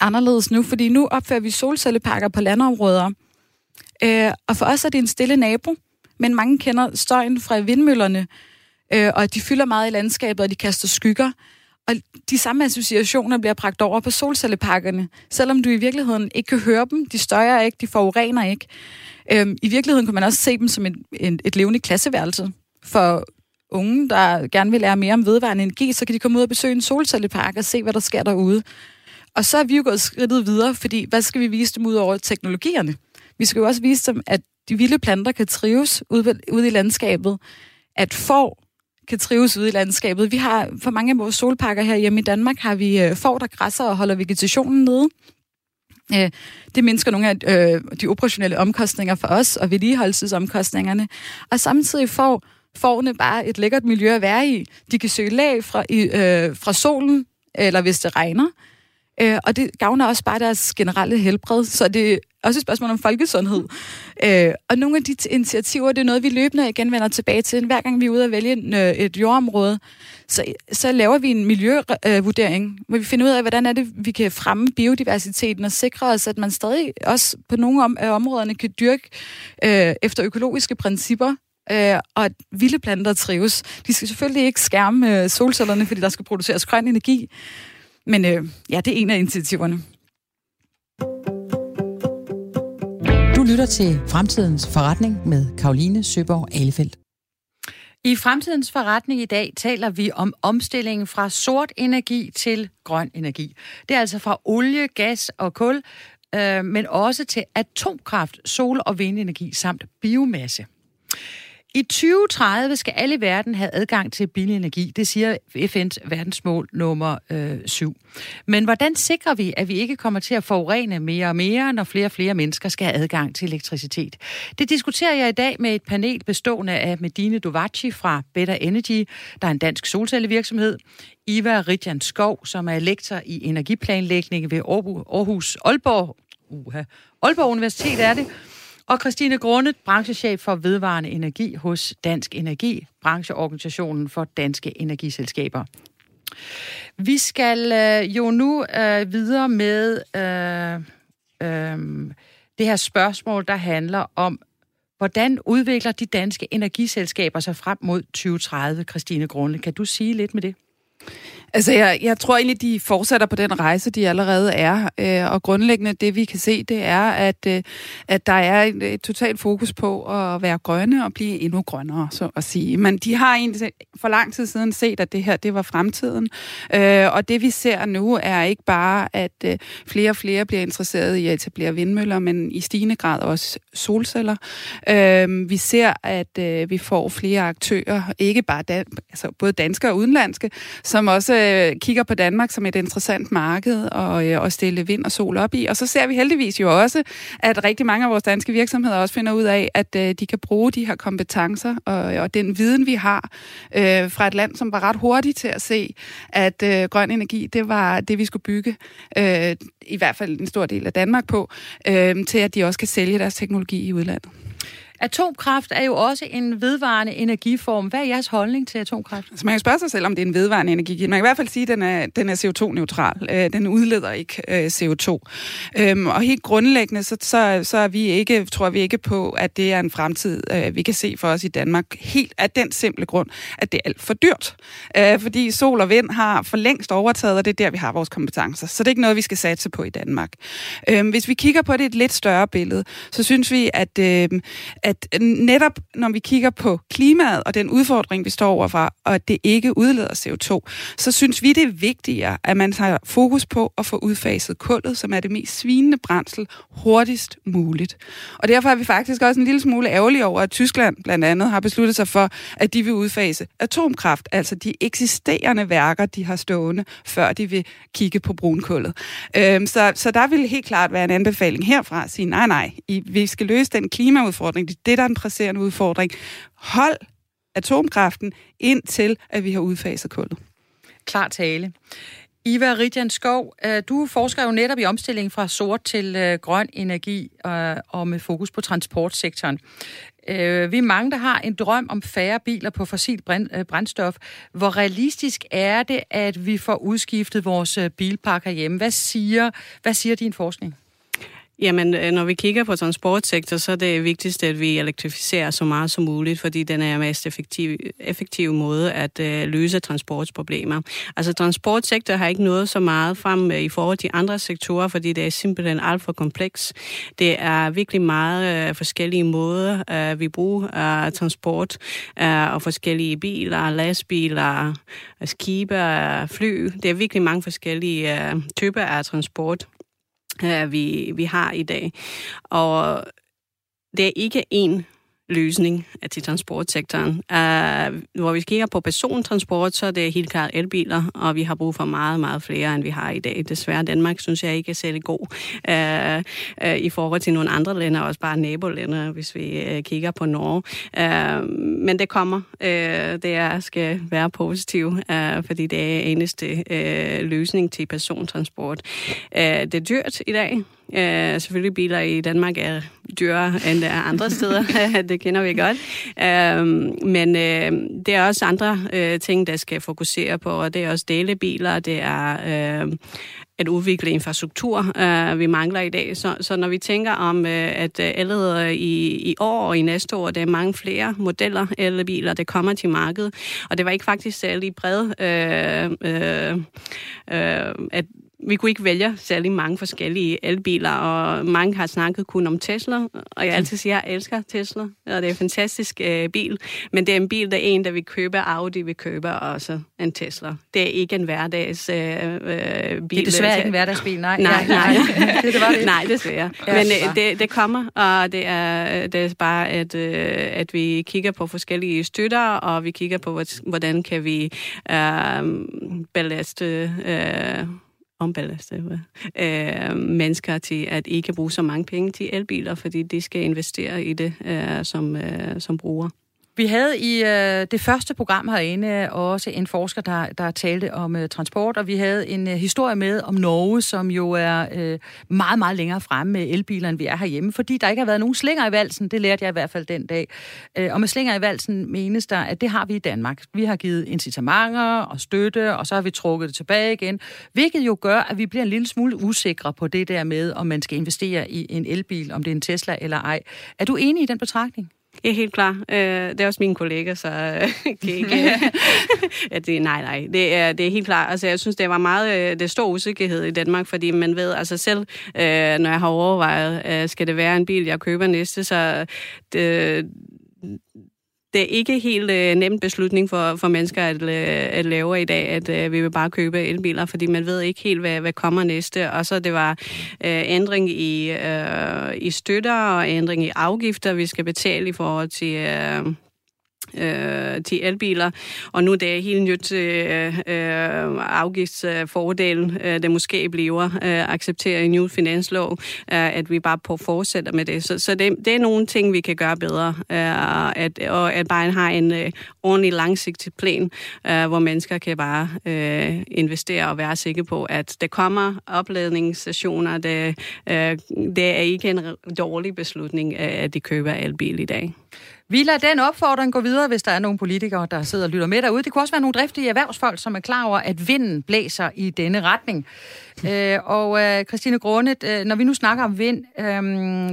anderledes nu, fordi nu opfører vi solcelleparker på landområder. Øh, og for os er det en stille nabo, men mange kender støjen fra vindmøllerne, øh, og de fylder meget i landskabet, og de kaster skygger. Og de samme associationer bliver bragt over på solcelleparkerne, selvom du i virkeligheden ikke kan høre dem. De støjer ikke, de forurener ikke. Øhm, I virkeligheden kan man også se dem som et, et, et levende klasseværelse for unge, der gerne vil lære mere om vedvarende energi, så kan de komme ud og besøge en solcellepark og se, hvad der sker derude. Og så er vi jo gået skridtet videre, fordi hvad skal vi vise dem ud over teknologierne? Vi skal jo også vise dem, at de vilde planter kan trives ude, ude i landskabet, at får kan trives ude i landskabet. Vi har for mange af vores solparker her hjemme i Danmark, har vi øh, får, der græsser og holder vegetationen nede. Øh, det mindsker nogle af øh, de operationelle omkostninger for os og vedligeholdelsesomkostningerne. Og samtidig får fårene bare et lækkert miljø at være i. De kan søge lag fra, i, øh, fra solen, eller hvis det regner. Øh, og det gavner også bare deres generelle helbred, så det er også et spørgsmål om folkesundhed. Øh, og nogle af de initiativer, det er noget, vi løbende igen vender tilbage til. Hver gang vi er ude at vælge en, øh, et jordområde, så, så laver vi en miljøvurdering, hvor vi finder ud af, hvordan er det, vi kan fremme biodiversiteten og sikre os, at man stadig også på nogle om, af områderne kan dyrke øh, efter økologiske principper, øh, og at vilde planter trives. De skal selvfølgelig ikke skærme øh, solcellerne, fordi der skal produceres grøn energi. Men øh, ja, det er en af initiativerne. Du lytter til Fremtidens Forretning med Karoline Søborg Alefeldt. I Fremtidens Forretning i dag taler vi om omstillingen fra sort energi til grøn energi. Det er altså fra olie, gas og kul, øh, men også til atomkraft, sol- og vindenergi samt biomasse. I 2030 skal alle i verden have adgang til billig energi. Det siger FN's verdensmål nummer øh, 7. Men hvordan sikrer vi, at vi ikke kommer til at forurene mere og mere, når flere og flere mennesker skal have adgang til elektricitet? Det diskuterer jeg i dag med et panel bestående af Medine Dovaci fra Better Energy, der er en dansk solcellevirksomhed, Iva Ridjan Skov, som er lektor i energiplanlægning ved Aarhus Aalborg, uha, Aalborg Universitet er det, og Christine Grundet, branchechef for vedvarende energi hos Dansk Energi, brancheorganisationen for danske energiselskaber. Vi skal øh, jo nu øh, videre med øh, øh, det her spørgsmål, der handler om, hvordan udvikler de danske energiselskaber sig frem mod 2030, Christine Grunde? Kan du sige lidt med det? Altså, jeg, jeg tror egentlig, de fortsætter på den rejse, de allerede er. Øh, og grundlæggende, det vi kan se, det er, at, øh, at der er et, et totalt fokus på at være grønne og blive endnu grønnere, så at sige. Men de har egentlig for lang tid siden set, at det her, det var fremtiden. Øh, og det vi ser nu, er ikke bare, at øh, flere og flere bliver interesseret i at etablere vindmøller, men i stigende grad også solceller. Øh, vi ser, at øh, vi får flere aktører, ikke bare dan- altså både danske og udenlandske, som også øh, kigger på Danmark som et interessant marked og, øh, og stille vind og sol op i. Og så ser vi heldigvis jo også, at rigtig mange af vores danske virksomheder også finder ud af, at øh, de kan bruge de her kompetencer og, og den viden, vi har øh, fra et land, som var ret hurtigt til at se, at øh, grøn energi, det var det, vi skulle bygge, øh, i hvert fald en stor del af Danmark på, øh, til at de også kan sælge deres teknologi i udlandet. Atomkraft er jo også en vedvarende energiform. Hvad er jeres holdning til atomkraft? Altså man kan spørge sig selv, om det er en vedvarende energi. Man kan i hvert fald sige, at den er, den er CO2-neutral. Øh, den udleder ikke øh, CO2. Øhm, og helt grundlæggende, så, så, så er vi ikke, tror vi ikke på, at det er en fremtid, øh, vi kan se for os i Danmark. Helt af den simple grund, at det er alt for dyrt. Øh, fordi sol og vind har for længst overtaget, og det er der, vi har vores kompetencer. Så det er ikke noget, vi skal satse på i Danmark. Øhm, hvis vi kigger på det et lidt større billede, så synes vi, at, øh, at Øh, netop når vi kigger på klimaet og den udfordring, vi står overfor, og at det ikke udleder CO2, så synes vi, det er vigtigere, at man tager fokus på at få udfaset kullet, som er det mest svinende brændsel, hurtigst muligt. Og derfor er vi faktisk også en lille smule ærgerlige over, at Tyskland blandt andet har besluttet sig for, at de vil udfase atomkraft, altså de eksisterende værker, de har stående, før de vil kigge på brunkullet. Øhm, så, så der vil helt klart være en anbefaling herfra at sige, nej, nej, I, vi skal løse den klimaudfordring, de det, der er en presserende udfordring. Hold atomkraften indtil, at vi har udfaset kullet. Klar tale. Iva Ridjan Skov, øh, du forsker jo netop i omstillingen fra sort til øh, grøn energi øh, og med fokus på transportsektoren. Vi er mange, der har en drøm om færre biler på fossilt brændstof. Hvor realistisk er det, at vi får udskiftet vores bilpark hjemme? Hvad siger, hvad siger din forskning? Jamen, øh, når vi kigger på transportsektor, så er det vigtigste, at vi elektrificerer så meget som muligt, fordi den er mest effektiv, effektiv måde at øh, løse transportproblemer. Altså, transportsektor har ikke noget så meget frem øh, i forhold til andre sektorer, fordi det er simpelthen alt for kompleks. Det er virkelig meget øh, forskellige måder, øh, vi bruger øh, transport, øh, og forskellige biler, lastbiler, øh, skibe, øh, fly. Det er virkelig mange forskellige øh, typer af transport øh, vi, vi har i dag. Og det er ikke en løsning til transportsektoren. Uh, øh, hvor vi kigger på persontransport, så er det helt klart elbiler, og vi har brug for meget, meget flere, end vi har i dag. Desværre Danmark synes jeg ikke er særlig god uh, uh, i forhold til nogle andre lande, også bare nabolande, hvis vi uh, kigger på Norge. Uh, men det kommer. Uh, det er, skal være positivt, uh, fordi det er eneste uh, løsning til persontransport. Uh, det er dyrt i dag. Uh, selvfølgelig biler i Danmark er dyrere end der er andre steder. det kender vi godt. Øhm, men øh, det er også andre øh, ting, der skal fokusere på, og det er også delebiler, det er øh, at udvikle infrastruktur, øh, vi mangler i dag. Så, så når vi tænker om, øh, at øh, allerede i, i år og i næste år, der er mange flere modeller elbiler, der kommer til markedet, og det var ikke faktisk særlig bred, øh, øh, øh, at vi kunne ikke vælge særlig mange forskellige elbiler, og mange har snakket kun om Tesla, og jeg altid siger, at jeg elsker Tesla, og det er en fantastisk øh, bil, men det er en bil, der er en, der vi køber Audi, vi køber også en Tesla. Det er ikke en hverdags øh, øh, bil. Det er desværre ikke en hverdagsbil, nej. Nej, nej. det, det var det. Nej, desværre. Ja, men øh, det, det kommer, og det er, det er bare, at, øh, at vi kigger på forskellige støtter, og vi kigger på, hvordan kan vi øh, belaste øh, ombelaste øh, øh, mennesker til at ikke bruge så mange penge til elbiler, fordi de skal investere i det øh, som, øh, som bruger. Vi havde i øh, det første program herinde også en forsker, der, der talte om øh, transport, og vi havde en øh, historie med om Norge, som jo er øh, meget, meget længere fremme med elbiler, end vi er herhjemme, fordi der ikke har været nogen slinger i valsen. Det lærte jeg i hvert fald den dag. Øh, og med slinger i valsen menes der, at det har vi i Danmark. Vi har givet incitamenter og støtte, og så har vi trukket det tilbage igen, hvilket jo gør, at vi bliver en lille smule usikre på det der med, om man skal investere i en elbil, om det er en Tesla eller ej. Er du enig i den betragtning? Ja, helt klar. Øh, det er også mine kollegaer, så øh, kan ikke... ja, det, nej, nej. Det er, det er helt klart. Altså, jeg synes, det var meget... Øh, det stor usikkerhed i Danmark, fordi man ved, altså selv, øh, når jeg har overvejet, øh, skal det være en bil, jeg køber næste, så det, det er ikke helt øh, nem beslutning for, for mennesker at, øh, at lave i dag, at øh, vi vil bare købe elbiler, fordi man ved ikke helt, hvad, hvad kommer næste. Og så det var øh, ændring i, øh, i støtter og ændring i afgifter, vi skal betale i forhold til... Øh, øh, til elbiler, og nu det er helt nyt øh, øh, afgiftsfordel, øh, det måske bliver øh, accepteret i ny finanslov, øh, at vi bare på fortsætter med det. Så, så det, det er nogle ting, vi kan gøre bedre, øh, at, og at bare har en øh, ordentlig langsigtet plan, øh, hvor mennesker kan bare øh, investere og være sikre på, at der kommer opladningsstationer. Det, øh, det er ikke en dårlig beslutning, øh, at de køber elbil i dag. Vi lader den opfordring gå videre, hvis der er nogle politikere, der sidder og lytter med derude. Det kunne også være nogle driftige erhvervsfolk, som er klar over, at vinden blæser i denne retning. øh, og øh, Christine Grundet, øh, når vi nu snakker om vind, øh,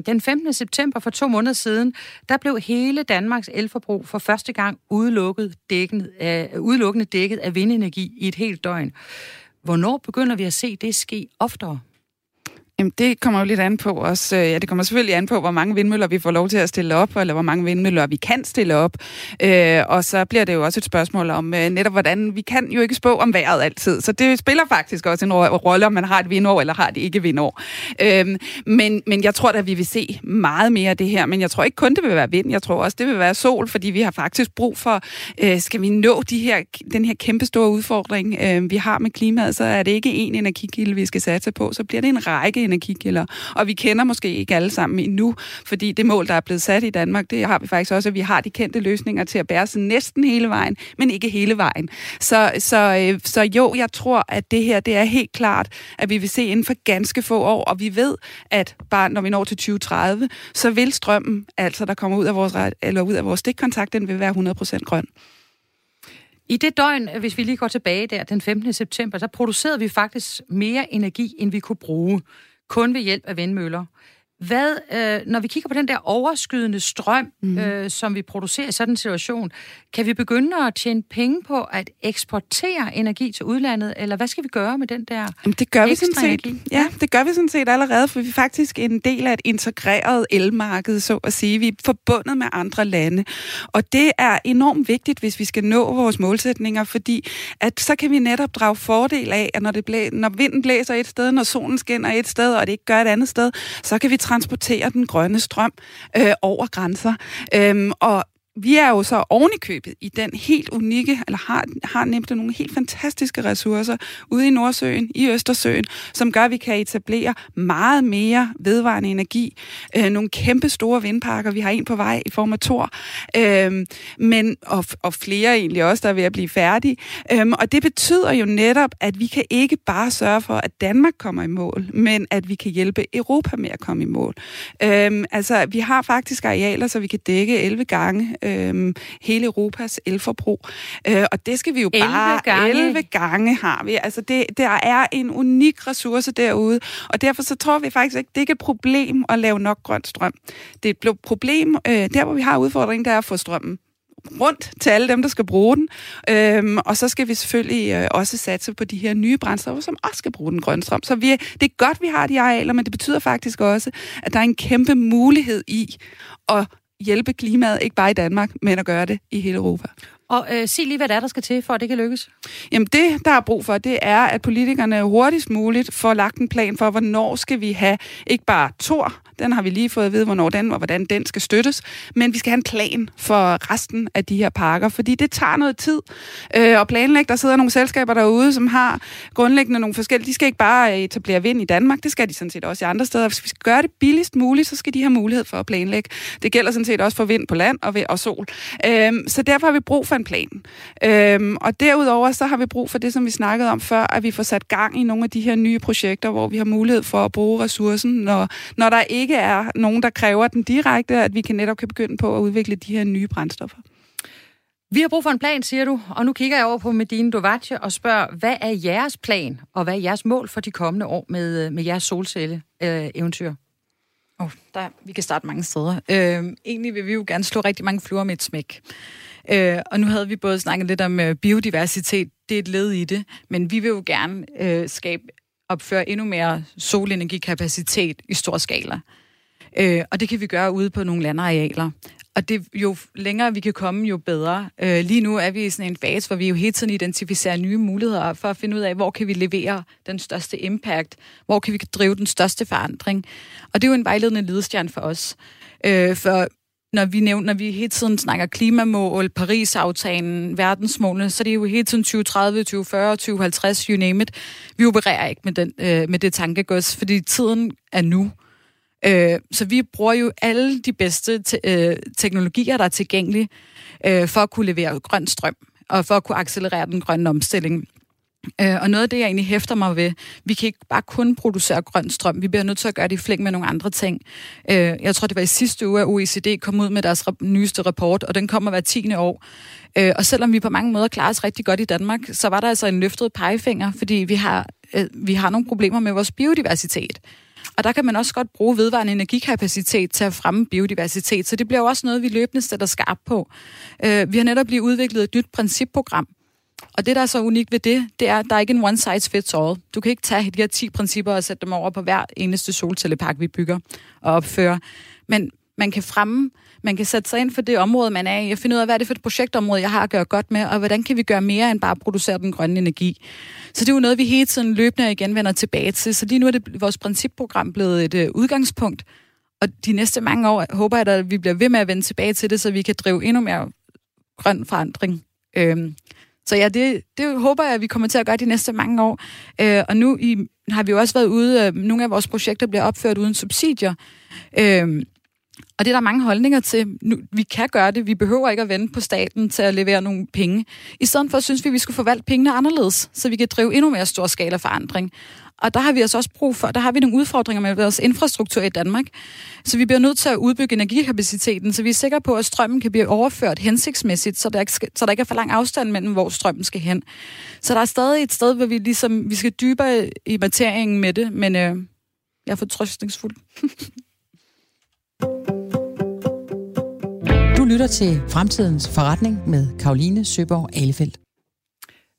den 15. september for to måneder siden, der blev hele Danmarks elforbrug for første gang udelukket dækket, øh, udelukkende dækket af vindenergi i et helt døgn. Hvornår begynder vi at se det ske oftere? Jamen, det kommer jo lidt an på os. Øh, ja, det kommer selvfølgelig an på, hvor mange vindmøller vi får lov til at stille op, eller hvor mange vindmøller vi kan stille op. Øh, og så bliver det jo også et spørgsmål om øh, netop, hvordan vi kan jo ikke spå om vejret altid. Så det spiller faktisk også en rolle, om man har et vindår, eller har det ikke vindår. Øh, men, men jeg tror at vi vil se meget mere af det her. Men jeg tror ikke kun, det vil være vind. Jeg tror også, det vil være sol, fordi vi har faktisk brug for, øh, skal vi nå de her, den her kæmpe store udfordring, øh, vi har med klimaet, så er det ikke én energikilde, vi skal satse på. Så bliver det en række energikilder. Og vi kender måske ikke alle sammen endnu, fordi det mål, der er blevet sat i Danmark, det har vi faktisk også, at vi har de kendte løsninger til at bære sig næsten hele vejen, men ikke hele vejen. Så, så, øh, så jo, jeg tror, at det her, det er helt klart, at vi vil se inden for ganske få år, og vi ved, at bare når vi når til 2030, så vil strømmen, altså der kommer ud af vores, eller ud af vores stikkontakt, den vil være 100% grøn. I det døgn, hvis vi lige går tilbage der, den 15. september, så producerede vi faktisk mere energi, end vi kunne bruge kun ved hjælp af vindmøller. Hvad, øh, når vi kigger på den der overskydende strøm, mm. øh, som vi producerer i sådan en situation, kan vi begynde at tjene penge på at eksportere energi til udlandet, eller hvad skal vi gøre med den der Jamen, det gør vi sådan set. Energi? Ja, det gør vi sådan set allerede, for vi er faktisk en del af et integreret elmarked, så at sige. Vi er forbundet med andre lande, og det er enormt vigtigt, hvis vi skal nå vores målsætninger, fordi at så kan vi netop drage fordel af, at når, det blæ- når vinden blæser et sted, når solen skinner et sted, og det ikke gør et andet sted, så kan vi transportere den grønne strøm øh, over grænser. Øhm, og vi er jo så ovenikøbet i den helt unikke, eller har, har nemt nogle helt fantastiske ressourcer ude i Nordsøen, i Østersøen, som gør, at vi kan etablere meget mere vedvarende energi. Øh, nogle kæmpe store vindparker, vi har en på vej i form af Thor, øh, men, og, og flere egentlig også, der er ved at blive færdige. Øh, og det betyder jo netop, at vi kan ikke bare sørge for, at Danmark kommer i mål, men at vi kan hjælpe Europa med at komme i mål. Øh, altså, vi har faktisk arealer, så vi kan dække 11 gange øh, hele Europas elforbrug. Øh, og det skal vi jo 11 bare... Gange. 11 gange har vi. Altså, det, der er en unik ressource derude, og derfor så tror vi faktisk ikke, det er ikke et problem at lave nok grøn strøm. Det er et problem, øh, der hvor vi har udfordringen, der er at få strømmen rundt til alle dem, der skal bruge den. Øhm, og så skal vi selvfølgelig øh, også satse på de her nye brændstoffer, som også skal bruge den grønne strøm. Så vi, det er godt, vi har de arealer, men det betyder faktisk også, at der er en kæmpe mulighed i at hjælpe klimaet, ikke bare i Danmark, men at gøre det i hele Europa. Og øh, sig lige, hvad der er, der skal til, for at det kan lykkes. Jamen det, der er brug for, det er, at politikerne hurtigst muligt får lagt en plan for, hvornår skal vi have ikke bare Tor, den har vi lige fået at vide, hvornår den og hvordan den skal støttes, men vi skal have en plan for resten af de her parker, fordi det tager noget tid øh, at planlægge. Der sidder nogle selskaber derude, som har grundlæggende nogle forskellige. De skal ikke bare etablere vind i Danmark, det skal de sådan set også i andre steder. Hvis vi skal gøre det billigst muligt, så skal de have mulighed for at planlægge. Det gælder sådan set også for vind på land og, ved, og sol. Øh, så derfor har vi brug for en plan. Øhm, og derudover så har vi brug for det, som vi snakkede om før, at vi får sat gang i nogle af de her nye projekter, hvor vi har mulighed for at bruge ressourcen, når, når der ikke er nogen, der kræver den direkte, at vi kan netop kan begynde på at udvikle de her nye brændstoffer. Vi har brug for en plan, siger du, og nu kigger jeg over på Medine Dovace og spørger, hvad er jeres plan, og hvad er jeres mål for de kommende år med, med jeres solcelle-eventyr? Oh, der, vi kan starte mange steder. Øh, egentlig vil vi jo gerne slå rigtig mange fluer med et smæk. Øh, og nu havde vi både snakket lidt om øh, biodiversitet, det er et led i det, men vi vil jo gerne øh, skabe, opføre endnu mere solenergikapacitet i stor skala. Øh, og det kan vi gøre ude på nogle landarealer. Og det, jo længere vi kan komme, jo bedre. Øh, lige nu er vi i sådan en fase, hvor vi jo hele tiden identificerer nye muligheder for at finde ud af, hvor kan vi levere den største impact, hvor kan vi drive den største forandring. Og det er jo en vejledende ledestjerne for os. Øh, for når vi nævner, når vi hele tiden snakker klimamål, Paris-aftalen, verdensmålene, så det er jo hele tiden 2030, 2040, 2050, you name it. Vi opererer ikke med, den, øh, med det tankegods, fordi tiden er nu. Øh, Øh, så vi bruger jo alle de bedste te- øh, teknologier, der er tilgængelige, øh, for at kunne levere grøn strøm, og for at kunne accelerere den grønne omstilling. Øh, og noget af det, jeg egentlig hæfter mig ved, vi kan ikke bare kun producere grøn strøm, vi bliver nødt til at gøre det i flæng med nogle andre ting. Øh, jeg tror, det var i sidste uge, at OECD kom ud med deres nyeste rapport, og den kommer hver tiende år. Øh, og selvom vi på mange måder klarer os rigtig godt i Danmark, så var der altså en løftet pegefinger, fordi vi har, øh, vi har nogle problemer med vores biodiversitet. Og der kan man også godt bruge vedvarende energikapacitet til at fremme biodiversitet, så det bliver jo også noget, vi løbende sætter skarp på. Øh, vi har netop lige udviklet et nyt principprogram, og det, der er så unikt ved det, det er, at der er ikke en one size fits all. Du kan ikke tage de her 10 principper og sætte dem over på hver eneste solcellepark, vi bygger og opfører. Men man kan fremme, man kan sætte sig ind for det område, man er i, og finde ud af, hvad er det for et projektområde, jeg har at gøre godt med, og hvordan kan vi gøre mere end bare at producere den grønne energi. Så det er jo noget, vi hele tiden løbende igen vender tilbage til. Så lige nu er det vores principprogram blevet et uh, udgangspunkt, og de næste mange år håber jeg, at vi bliver ved med at vende tilbage til det, så vi kan drive endnu mere grøn forandring. Øhm, så ja, det, det håber jeg, at vi kommer til at gøre de næste mange år. Øh, og nu i, har vi jo også været ude, øh, nogle af vores projekter bliver opført uden subsidier. Øh, og det er der mange holdninger til. Nu, vi kan gøre det. Vi behøver ikke at vente på staten til at levere nogle penge. I stedet for synes vi, at vi skulle forvalte pengene anderledes, så vi kan drive endnu mere stor skala forandring. Og der har vi altså også brug for, der har vi nogle udfordringer med vores infrastruktur i Danmark. Så vi bliver nødt til at udbygge energikapaciteten, så vi er sikre på, at strømmen kan blive overført hensigtsmæssigt, så der ikke, skal, så der ikke er for lang afstand mellem, hvor strømmen skal hen. Så der er stadig et sted, hvor vi ligesom, vi skal dybere i materien med det, men øh, jeg er fortrøstningsfuld. lytter til Fremtidens Forretning med Karoline Søborg Alefeldt.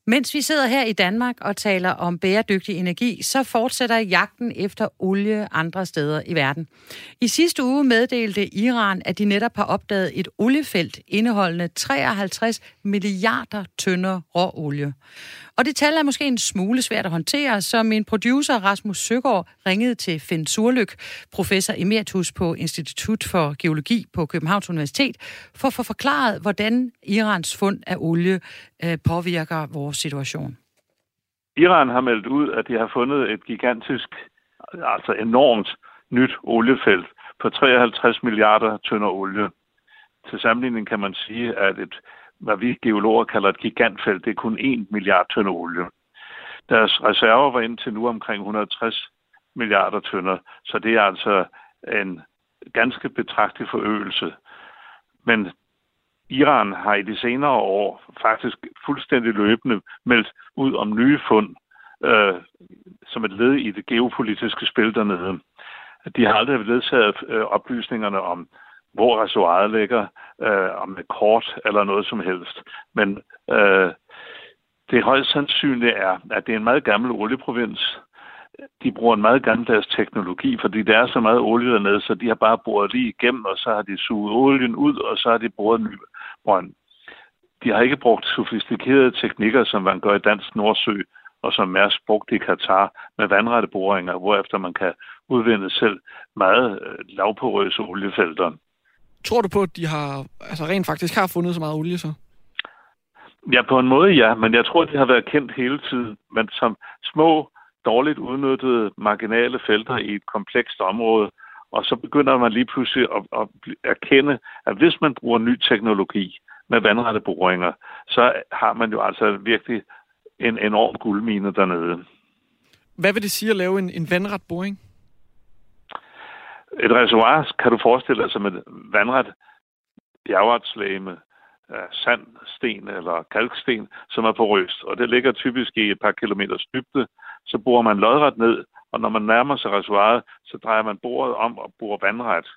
Mens vi sidder her i Danmark og taler om bæredygtig energi, så fortsætter jagten efter olie andre steder i verden. I sidste uge meddelte Iran, at de netop har opdaget et oliefelt indeholdende 53 milliarder tønder råolie. Og det tal er måske en smule svært at håndtere, så min producer Rasmus Søgaard ringede til Finn Surlyk, professor emeritus på Institut for Geologi på Københavns Universitet, for at få forklaret, hvordan Irans fund af olie øh, påvirker vores situation. Iran har meldt ud, at de har fundet et gigantisk, altså enormt nyt oliefelt på 53 milliarder tønder olie. Til sammenligning kan man sige, at et hvad vi geologer kalder et gigantfelt. Det er kun 1 milliard tønder olie. Deres reserver var indtil nu omkring 160 milliarder tønder, så det er altså en ganske betragtelig forøgelse. Men Iran har i de senere år faktisk fuldstændig løbende meldt ud om nye fund øh, som et led i det geopolitiske spil dernede. De har aldrig ledsaget øh, oplysningerne om hvor reservoiret ligger, øh, om et kort eller noget som helst. Men øh, det højst sandsynligt er, at det er en meget gammel olieprovins. De bruger en meget gammeldags teknologi, fordi der er så meget olie dernede, så de har bare boret lige igennem, og så har de suget olien ud, og så har de boret en ny brønd. De har ikke brugt sofistikerede teknikker, som man gør i Dansk Nordsø, og som Mærsk brugte i Katar med vandrette boringer, hvorefter man kan udvinde selv meget øh, lavporøse oliefelter. Tror du på, at de har, altså rent faktisk har fundet så meget olie så? Ja, på en måde ja, men jeg tror, de har været kendt hele tiden. Men som små, dårligt udnyttede marginale felter i et komplekst område, og så begynder man lige pludselig at, at erkende, at hvis man bruger ny teknologi med vandrette boringer, så har man jo altså virkelig en enorm guldmine dernede. Hvad vil det sige at lave en, en vandret boring? Et reservoir kan du forestille dig som et vandret bjergartslæme af sand, sten eller kalksten, som er porøst. Og det ligger typisk i et par kilometers dybde. Så borer man lodret ned, Og når man nærmer sig reservoiret, så drejer man bordet om og borer vandret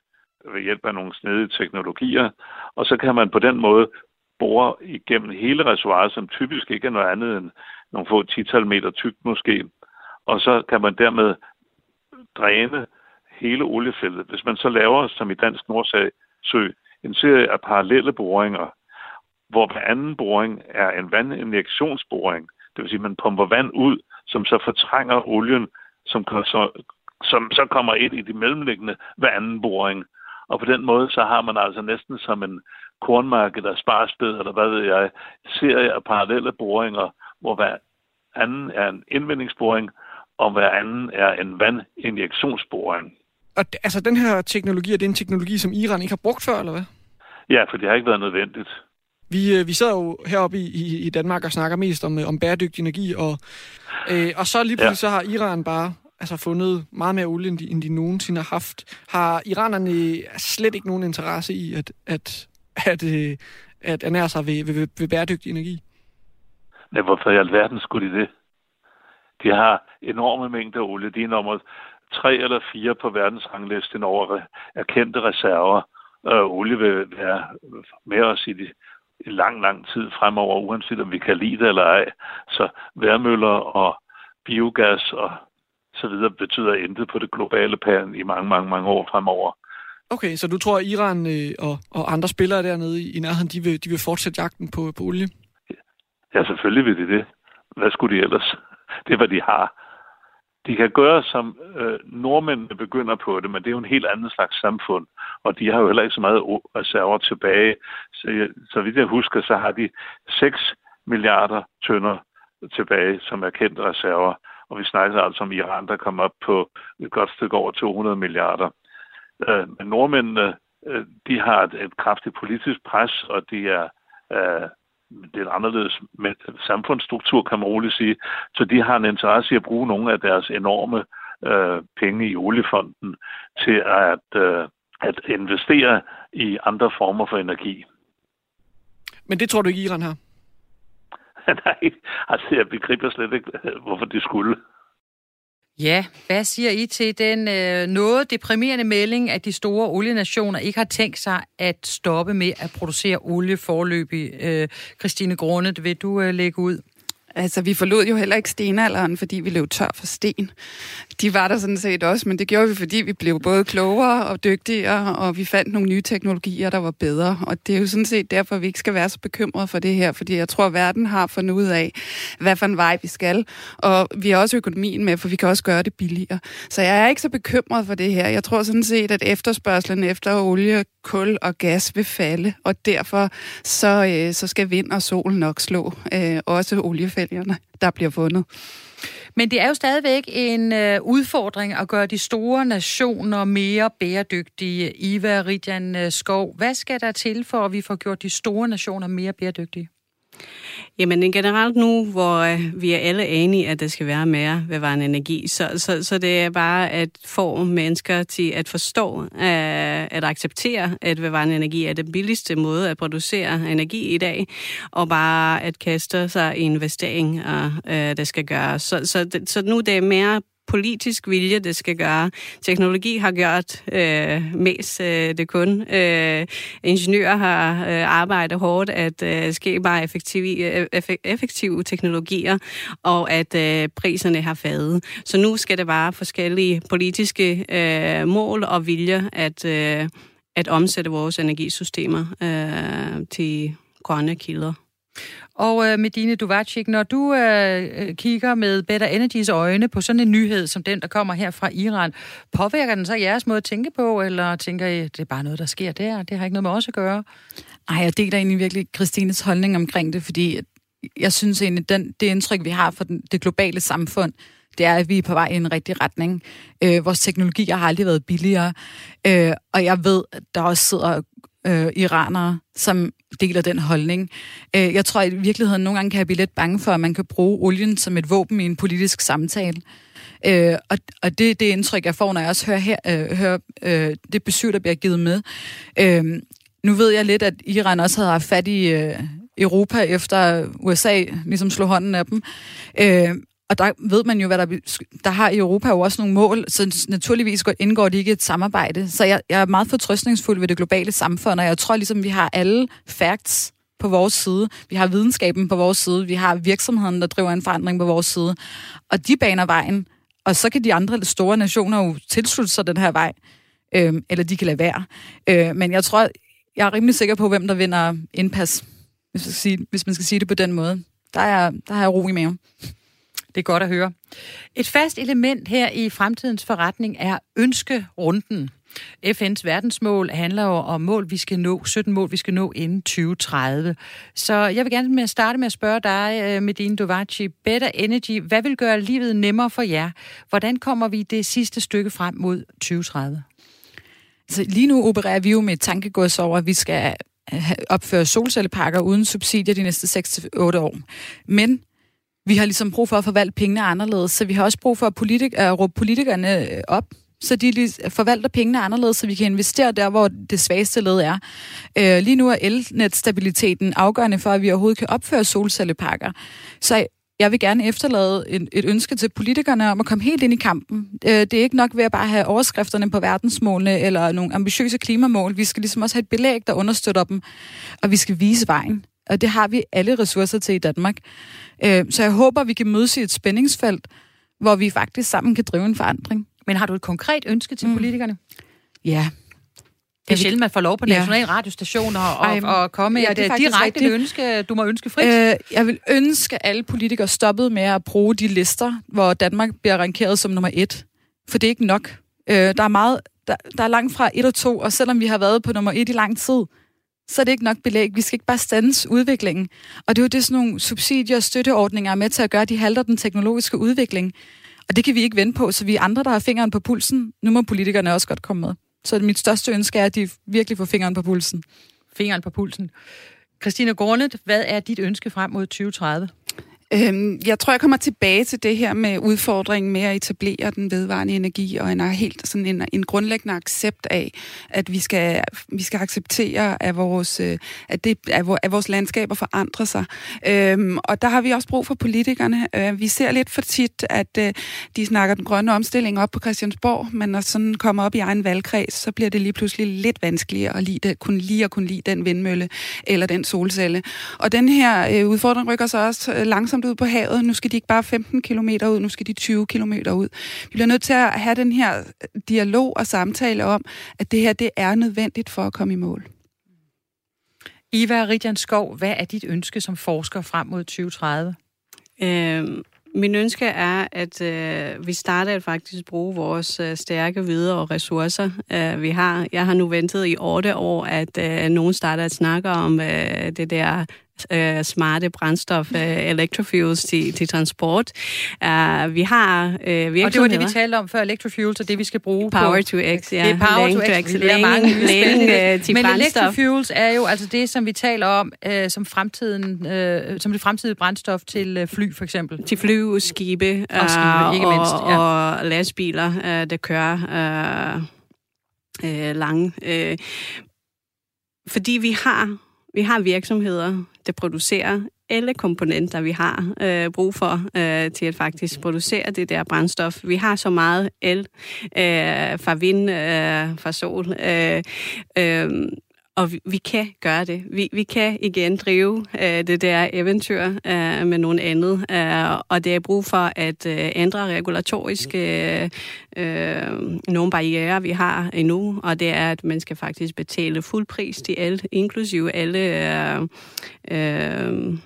ved hjælp af nogle snedige teknologier. Og så kan man på den måde bore igennem hele reservoiret, som typisk ikke er noget andet end nogle få tital meter tykt måske. Og så kan man dermed dræne hele oliefeltet. Hvis man så laver, som i Dansk Nordsø, en serie af parallelle boringer, hvor hver anden boring er en vandinjektionsboring, det vil sige, at man pumper vand ud, som så fortrænger olien, som, så, som så kommer ind i de mellemliggende hver anden boring. Og på den måde, så har man altså næsten som en kornmark der sparsbed, eller hvad ved jeg, serie af parallelle boringer, hvor hver anden er en indvindingsboring, og hver anden er en vandinjektionsboring. Og altså, den her teknologi, er det en teknologi, som Iran ikke har brugt før, eller hvad? Ja, for det har ikke været nødvendigt. Vi, øh, vi sidder jo heroppe i, i, i Danmark og snakker mest om, øh, om bæredygtig energi, og, øh, og så lige pludselig ja. så har Iran bare altså, fundet meget mere olie, end de, end de nogensinde har haft. Har iranerne slet ikke nogen interesse i at, at, at, at, at ernære sig ved, ved, ved bæredygtig energi? Nej, hvorfor i alverden skulle de det? De har enorme mængder olie. De er nummer tre eller fire på verdensranglisten over erkendte reserver. Øh, olie vil være med os i, de, i lang, lang tid fremover, uanset om vi kan lide det eller ej. Så værmøller og biogas og så videre betyder intet på det globale plan i mange, mange, mange år fremover. Okay, så du tror, at Iran øh, og, og andre spillere dernede i, i nærheden, de vil, de vil fortsætte jagten på, på olie? Ja, selvfølgelig vil de det. Hvad skulle de ellers? Det er, hvad de har. De kan gøre, som øh, nordmændene begynder på det, men det er jo en helt anden slags samfund, og de har jo heller ikke så meget reserver tilbage. Så, øh, så vidt jeg husker, så har de 6 milliarder tønder tilbage, som er kendte reserver. Og vi snakker altså om Iran, der kommer op på et godt stykke over 200 milliarder. Øh, men nordmændene, øh, de har et, et kraftigt politisk pres, og de er øh, det er en anderledes samfundsstruktur, kan man roligt sige. Så de har en interesse i at bruge nogle af deres enorme øh, penge i oliefonden til at, øh, at investere i andre former for energi. Men det tror du ikke, Iran har? Nej, altså jeg begriber slet ikke, hvorfor de skulle. Ja, hvad siger I til den øh, noget deprimerende melding, at de store olienationer ikke har tænkt sig at stoppe med at producere olie forløbig? Øh, Christine Grundet, vil du øh, lægge ud? Altså, vi forlod jo heller ikke stenalderen, fordi vi løb tør for sten. De var der sådan set også, men det gjorde vi, fordi vi blev både klogere og dygtigere, og vi fandt nogle nye teknologier, der var bedre. Og det er jo sådan set derfor, vi ikke skal være så bekymrede for det her, fordi jeg tror, at verden har fundet ud af, hvad for en vej vi skal. Og vi har også økonomien med, for vi kan også gøre det billigere. Så jeg er ikke så bekymret for det her. Jeg tror sådan set, at efterspørgselen efter olie, kul og gas vil falde, og derfor så, øh, så skal vind og sol nok slå øh, også oliefælgerne, der bliver fundet. Men det er jo stadigvæk en øh, udfordring at gøre de store nationer mere bæredygtige. Iva Ridjan øh, Skov, hvad skal der til for, at vi får gjort de store nationer mere bæredygtige? Jamen generelt nu, hvor øh, vi er alle enige, at der skal være mere vedvarende energi, så, så, så det er bare at få mennesker til at forstå, øh, at acceptere, at vedvarende energi er den billigste måde at producere energi i dag, og bare at kaste sig i investeringer, øh, der skal gøres. Så, så, så nu det er mere politisk vilje, det skal gøre. Teknologi har gjort øh, mest øh, det kun. Øh, ingeniører har øh, arbejdet hårdt at øh, skabe effektive, øh, effektive teknologier, og at øh, priserne har faldet. Så nu skal det bare forskellige politiske øh, mål og vilje at, øh, at omsætte vores energisystemer øh, til grønne kilder. Og øh, Medine Duvacik, når du øh, øh kigger med Better Energies øjne på sådan en nyhed som den, der kommer her fra Iran, påvirker den så jeres måde at tænke på, eller tænker I, det er bare noget, der sker der? Det har ikke noget med os at gøre? Nej, jeg deler egentlig virkelig Christines holdning omkring det, fordi jeg synes egentlig, den, det indtryk, vi har for den, det globale samfund, det er, at vi er på vej i en rigtig retning. Øh, vores teknologier har aldrig været billigere, øh, og jeg ved, at der også sidder øh, iranere, som deler den holdning. Øh, jeg tror at i virkeligheden nogle gange kan jeg blive lidt bange for, at man kan bruge olien som et våben i en politisk samtale. Øh, og, og det er det indtryk, jeg får, når jeg også hører, her, øh, hører øh, det besøg, der bliver givet med. Øh, nu ved jeg lidt, at Iran også havde haft fat i øh, Europa, efter USA ligesom slog hånden af dem. Øh, og der ved man jo, hvad der, der har i Europa jo også nogle mål, så naturligvis indgår det ikke et samarbejde. Så jeg, jeg er meget fortrøstningsfuld ved det globale samfund, og jeg tror ligesom, vi har alle facts på vores side. Vi har videnskaben på vores side. Vi har virksomheden, der driver en forandring på vores side. Og de baner vejen. Og så kan de andre store nationer jo tilslutte sig den her vej. Øh, eller de kan lade være. Øh, men jeg tror, jeg er rimelig sikker på, hvem der vinder indpas, hvis man skal sige, hvis man skal sige det på den måde. Der er, der har jeg ro i maven. Det er godt at høre. Et fast element her i fremtidens forretning er ønskerunden. FN's verdensmål handler jo om mål, vi skal nå, 17 mål, vi skal nå inden 2030. Så jeg vil gerne med at starte med at spørge dig, øh, Medine Dovaci, Better Energy, hvad vil gøre livet nemmere for jer? Hvordan kommer vi det sidste stykke frem mod 2030? Altså, lige nu opererer vi jo med tankegods over, at vi skal opføre solcelleparker uden subsidier de næste 6-8 år. Men vi har ligesom brug for at forvalte pengene anderledes, så vi har også brug for at, politik- at råbe politikerne øh, op, så de forvalter pengene anderledes, så vi kan investere der, hvor det svageste led er. Øh, lige nu er elnetstabiliteten afgørende for, at vi overhovedet kan opføre solcelleparker. Så jeg vil gerne efterlade et, et ønske til politikerne om at komme helt ind i kampen. Øh, det er ikke nok ved at bare have overskrifterne på verdensmålene eller nogle ambitiøse klimamål. Vi skal ligesom også have et belæg, der understøtter dem, og vi skal vise vejen. Og det har vi alle ressourcer til i Danmark. Øh, så jeg håber, vi kan mødes i et spændingsfelt, hvor vi faktisk sammen kan drive en forandring. Men har du et konkret ønske til mm. politikerne? Ja, det er sjældent, man får lov på nationale ja. radiostationer og, og, og komme ja, et direkte rigtigt. ønske. Du må ønske frit. Øh, jeg vil ønske, at alle politikere stoppede med at bruge de lister, hvor Danmark bliver rankeret som nummer et. For det er ikke nok. Øh, der er meget, der, der er langt fra et og to, og selvom vi har været på nummer et i lang tid, så er det ikke nok belæg. Vi skal ikke bare stands udviklingen. Og det er jo det, sådan nogle subsidier og støtteordninger er med til at gøre, de halter den teknologiske udvikling. Og det kan vi ikke vende på, så vi andre, der har fingeren på pulsen. Nu må politikerne også godt komme med. Så mit største ønske er, at de virkelig får fingeren på pulsen. Fingeren på pulsen. Christina Gornet, hvad er dit ønske frem mod 2030? Øhm, jeg tror, jeg kommer tilbage til det her med udfordringen med at etablere den vedvarende energi, og en helt sådan en, en grundlæggende accept af, at vi skal, vi skal acceptere, at vores, øh, at, det, at vores landskaber forandrer sig. Øhm, og der har vi også brug for politikerne. Øh, vi ser lidt for tit, at øh, de snakker den grønne omstilling op på Christiansborg, men når sådan kommer op i egen valgkreds, så bliver det lige pludselig lidt vanskeligere at lide det, kunne lige at kunne lide den vindmølle eller den solcelle. Og den her øh, udfordring rykker sig også øh, langsomt langsomt ud på havet. Nu skal de ikke bare 15 km ud, nu skal de 20 km ud. Vi bliver nødt til at have den her dialog og samtale om, at det her det er nødvendigt for at komme i mål. Iva Ridjan Skov, hvad er dit ønske som forsker frem mod 2030? Øhm, min ønske er, at øh, vi starter at faktisk bruge vores øh, stærke videre og ressourcer, øh, vi har. Jeg har nu ventet i otte år, at øh, nogen starter at snakke om øh, det der øh, smarte brændstof, øh, electrofuels til, til transport. Uh, vi har øh, virksomheder... Og det var det, vi talte om før, electrofuels, og det, vi skal bruge Power på. to X, ja. Det er power Lane to X. Er mange øh, til Men brændstof. electrofuels er jo altså det, som vi taler om øh, som, fremtiden, øh, som det fremtidige brændstof til øh, fly, for eksempel. Til fly, skibe, og, skibe, ikke mindst, ja. og lastbiler, øh, der kører øh, øh, lange. Øh, fordi vi har vi har virksomheder, der producerer alle komponenter, vi har øh, brug for øh, til at faktisk producere det der brændstof. Vi har så meget el øh, fra vind, øh, fra sol. Øh, øh, og vi, vi kan gøre det. Vi, vi kan igen drive øh, det der eventyr øh, med nogen andet, øh, og det er brug for at øh, ændre regulatoriske øh, nogle barriere, vi har endnu, og det er, at man skal faktisk betale fuld pris til alle, inklusive alle øh, øh,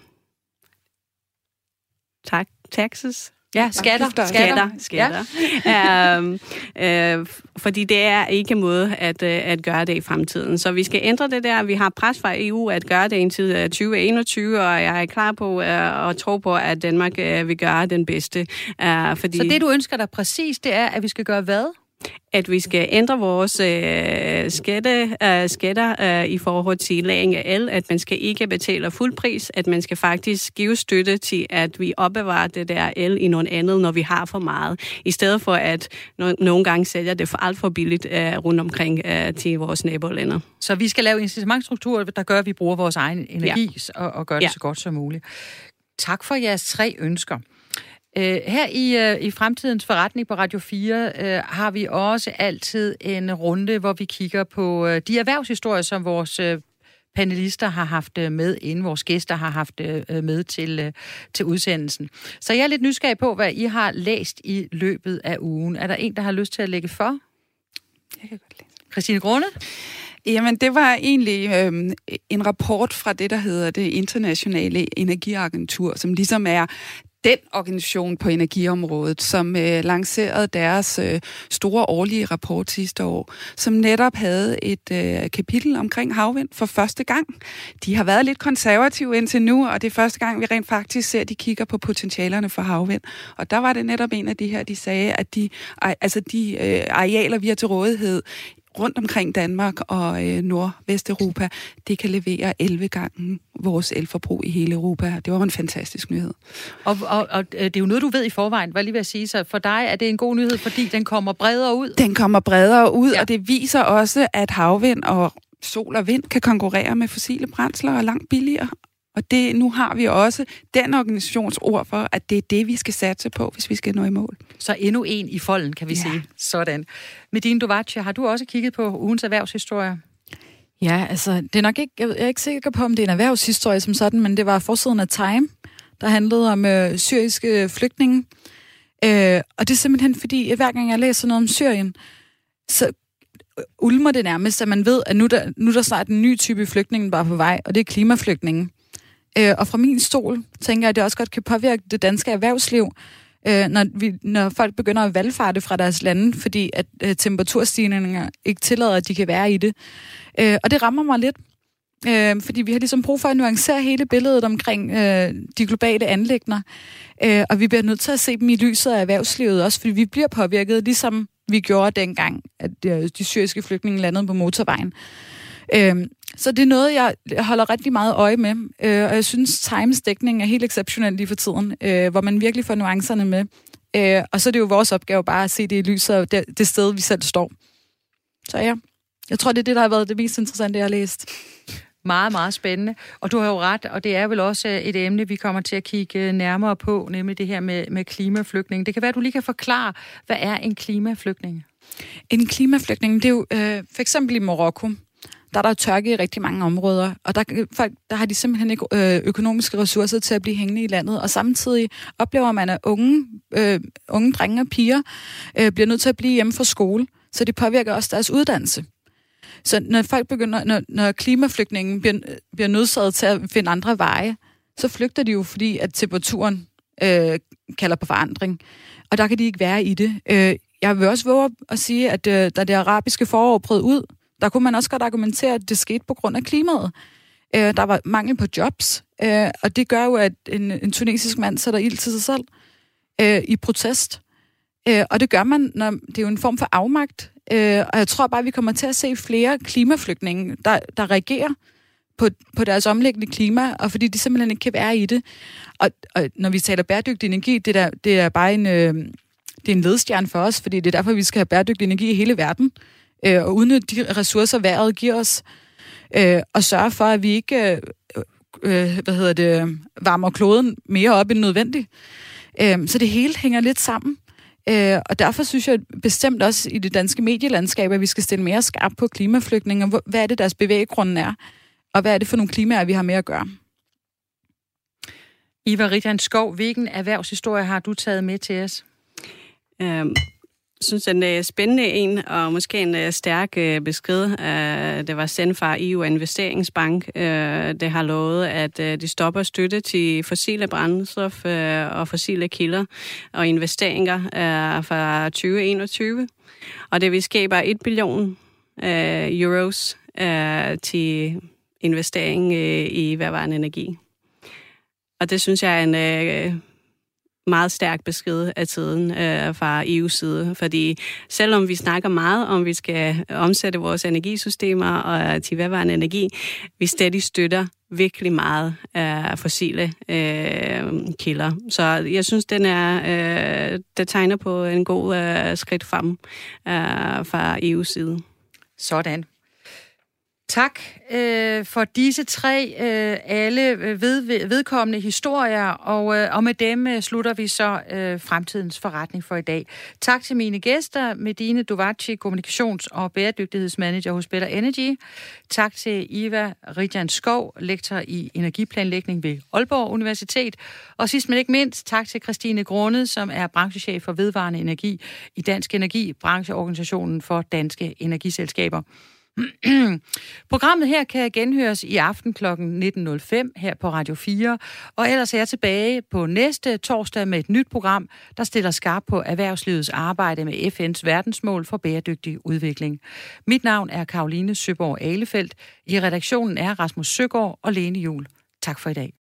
tak, taxes, Ja, skatter. Skatter. skatter. Ja. øhm, øh, fordi det er ikke en måde at, øh, at gøre det i fremtiden. Så vi skal ændre det der. Vi har pres fra EU at gøre det indtil 2021, og jeg er klar på øh, at tro på, at Danmark øh, vil gøre den bedste. Øh, fordi... Så det, du ønsker dig præcis, det er, at vi skal gøre hvad? At vi skal ændre vores øh, skatte, øh, skatter øh, i forhold til lagring af el, at man skal ikke betale fuld pris, at man skal faktisk give støtte til, at vi opbevarer det der el i noget andet, når vi har for meget, i stedet for at no- nogle gange sælger det for alt for billigt øh, rundt omkring øh, til vores nabolande. Så vi skal lave incitamentstrukturer, der gør, at vi bruger vores egen energi ja. og, og gør det ja. så godt som muligt. Tak for jeres tre ønsker. Øh, her i, øh, i Fremtidens Forretning på Radio 4 øh, har vi også altid en runde, hvor vi kigger på øh, de erhvervshistorier, som vores øh, panelister har haft med, inden vores gæster har haft med til, til udsendelsen. Så jeg er lidt nysgerrig på, hvad I har læst i løbet af ugen. Er der en, der har lyst til at lægge for? Jeg kan godt læse. Christine Grunde? Jamen, det var egentlig øhm, en rapport fra det, der hedder det internationale energiagentur, som ligesom er den organisation på energiområdet, som øh, lancerede deres øh, store årlige rapport sidste år, som netop havde et øh, kapitel omkring havvind for første gang. De har været lidt konservative indtil nu, og det er første gang, vi rent faktisk ser, at de kigger på potentialerne for havvind. Og der var det netop en af de her, de sagde, at de, altså de øh, arealer, vi har til rådighed rundt omkring Danmark og øh, Nordvesteuropa, det kan levere 11 gange vores elforbrug i hele Europa. Det var en fantastisk nyhed. Og, og, og øh, det er jo noget, du ved i forvejen, hvad lige vil sige. Så for dig er det en god nyhed, fordi den kommer bredere ud? Den kommer bredere ud, ja. og det viser også, at havvind og sol og vind kan konkurrere med fossile brændsler og langt billigere. Og det, nu har vi også den organisations ord for, at det er det, vi skal satse på, hvis vi skal nå i mål. Så endnu en i folden, kan vi ja. sige. Sådan. Medine Dovace, har du også kigget på ugens erhvervshistorie? Ja, altså, det er nok ikke, jeg er ikke sikker på, om det er en erhvervshistorie som sådan, men det var forsiden af Time, der handlede om øh, syriske flygtninge. Øh, og det er simpelthen fordi, at hver gang jeg læser noget om Syrien, så ulmer det nærmest, at man ved, at nu der, nu der snart en ny type flygtning bare på vej, og det er klimaflygtningen. Øh, og fra min stol tænker jeg, at det også godt kan påvirke det danske erhvervsliv, øh, når, vi, når folk begynder at valgfarte fra deres lande, fordi at øh, temperaturstigninger ikke tillader, at de kan være i det. Øh, og det rammer mig lidt, øh, fordi vi har ligesom brug for at nuancere hele billedet omkring øh, de globale anlægner, øh, og vi bliver nødt til at se dem i lyset af erhvervslivet også, fordi vi bliver påvirket, ligesom vi gjorde dengang, at øh, de syriske flygtninge landede på motorvejen. Øh, så det er noget, jeg holder rigtig meget øje med, øh, og jeg synes, Times dækning er helt exceptionel lige for tiden, øh, hvor man virkelig får nuancerne med. Øh, og så er det jo vores opgave bare at se det i lyset af det, det sted, vi selv står. Så ja, jeg tror, det er det, der har været det mest interessante, jeg har læst. Meget, meget spændende. Og du har jo ret, og det er vel også et emne, vi kommer til at kigge nærmere på, nemlig det her med, med klimaflygtning. Det kan være, du lige kan forklare, hvad er en klimaflygtning? En klimaflygtning, det er jo øh, for eksempel i Marokko, der er der tørke i rigtig mange områder, og der, folk, der har de simpelthen ikke øh, økonomiske ressourcer til at blive hængende i landet, og samtidig oplever man, at unge, øh, unge drenge og piger øh, bliver nødt til at blive hjemme fra skole, så det påvirker også deres uddannelse. Så når folk begynder, når, når klimaflygtningen bliver, bliver nødsaget til at finde andre veje, så flygter de jo, fordi at temperaturen øh, kalder på forandring. Og der kan de ikke være i det. Øh, jeg vil også våge at sige, at øh, da det arabiske forår brød ud, der kunne man også godt argumentere, at det skete på grund af klimaet. Øh, der var mangel på jobs, øh, og det gør jo, at en, en tunesisk mand sætter ild til sig selv øh, i protest. Øh, og det gør man, når det er jo en form for afmagt. Øh, og jeg tror bare, at vi kommer til at se flere klimaflygtninge, der, der reagerer på, på deres omlæggende klima, og fordi de simpelthen ikke kan være i det. Og, og når vi taler bæredygtig energi, det, der, det er bare en, øh, det er en ledstjerne for os, fordi det er derfor, vi skal have bæredygtig energi i hele verden øh, og udnytte de ressourcer, vejret giver os, øh, og sørge for, at vi ikke øh, øh, hvad hedder det, varmer kloden mere op end nødvendigt. Øh, så det hele hænger lidt sammen. Øh, og derfor synes jeg bestemt også i det danske medielandskab, at vi skal stille mere skarp på klimaflygtninge. Hvad er det, deres bevæggrunde er? Og hvad er det for nogle klimaer, vi har med at gøre? Ivar Ridjan Skov, hvilken erhvervshistorie har du taget med til os? Øhm, synes, den er øh, spændende en, og måske en øh, stærk øh, besked. Uh, det var sendt fra EU Investeringsbank. Uh, det har lovet, at de stopper støtte til fossile brændstof og fossile kilder og investeringer uh, fra 2021. Og det vil skabe 1 billion uh, euros uh, til investering i vedvarende energi. Og det synes jeg er en... Uh, meget stærk besked af tiden øh, fra EU's side. Fordi selvom vi snakker meget om, at vi skal omsætte vores energisystemer og til vedvarende energi, vi stadig støtter virkelig meget af fossile øh, kilder. Så jeg synes, den er, øh, det tegner på en god øh, skridt frem øh, fra EU's side. Sådan. Tak øh, for disse tre øh, alle øh, ved, vedkommende historier, og, øh, og med dem øh, slutter vi så øh, fremtidens forretning for i dag. Tak til mine gæster, Medine Dovaci, kommunikations- og bæredygtighedsmanager hos Better Energy. Tak til Iva Ridjan Skov, lektor i energiplanlægning ved Aalborg Universitet. Og sidst men ikke mindst, tak til Christine Grunde, som er branchechef for vedvarende energi i Dansk Energi, brancheorganisationen for danske energiselskaber. Programmet her kan genhøres i aften kl. 19.05 her på Radio 4, og ellers er jeg tilbage på næste torsdag med et nyt program, der stiller skarp på erhvervslivets arbejde med FN's verdensmål for bæredygtig udvikling. Mit navn er Karoline Søborg Alefeldt. I redaktionen er Rasmus Søgaard og Lene Jul. Tak for i dag.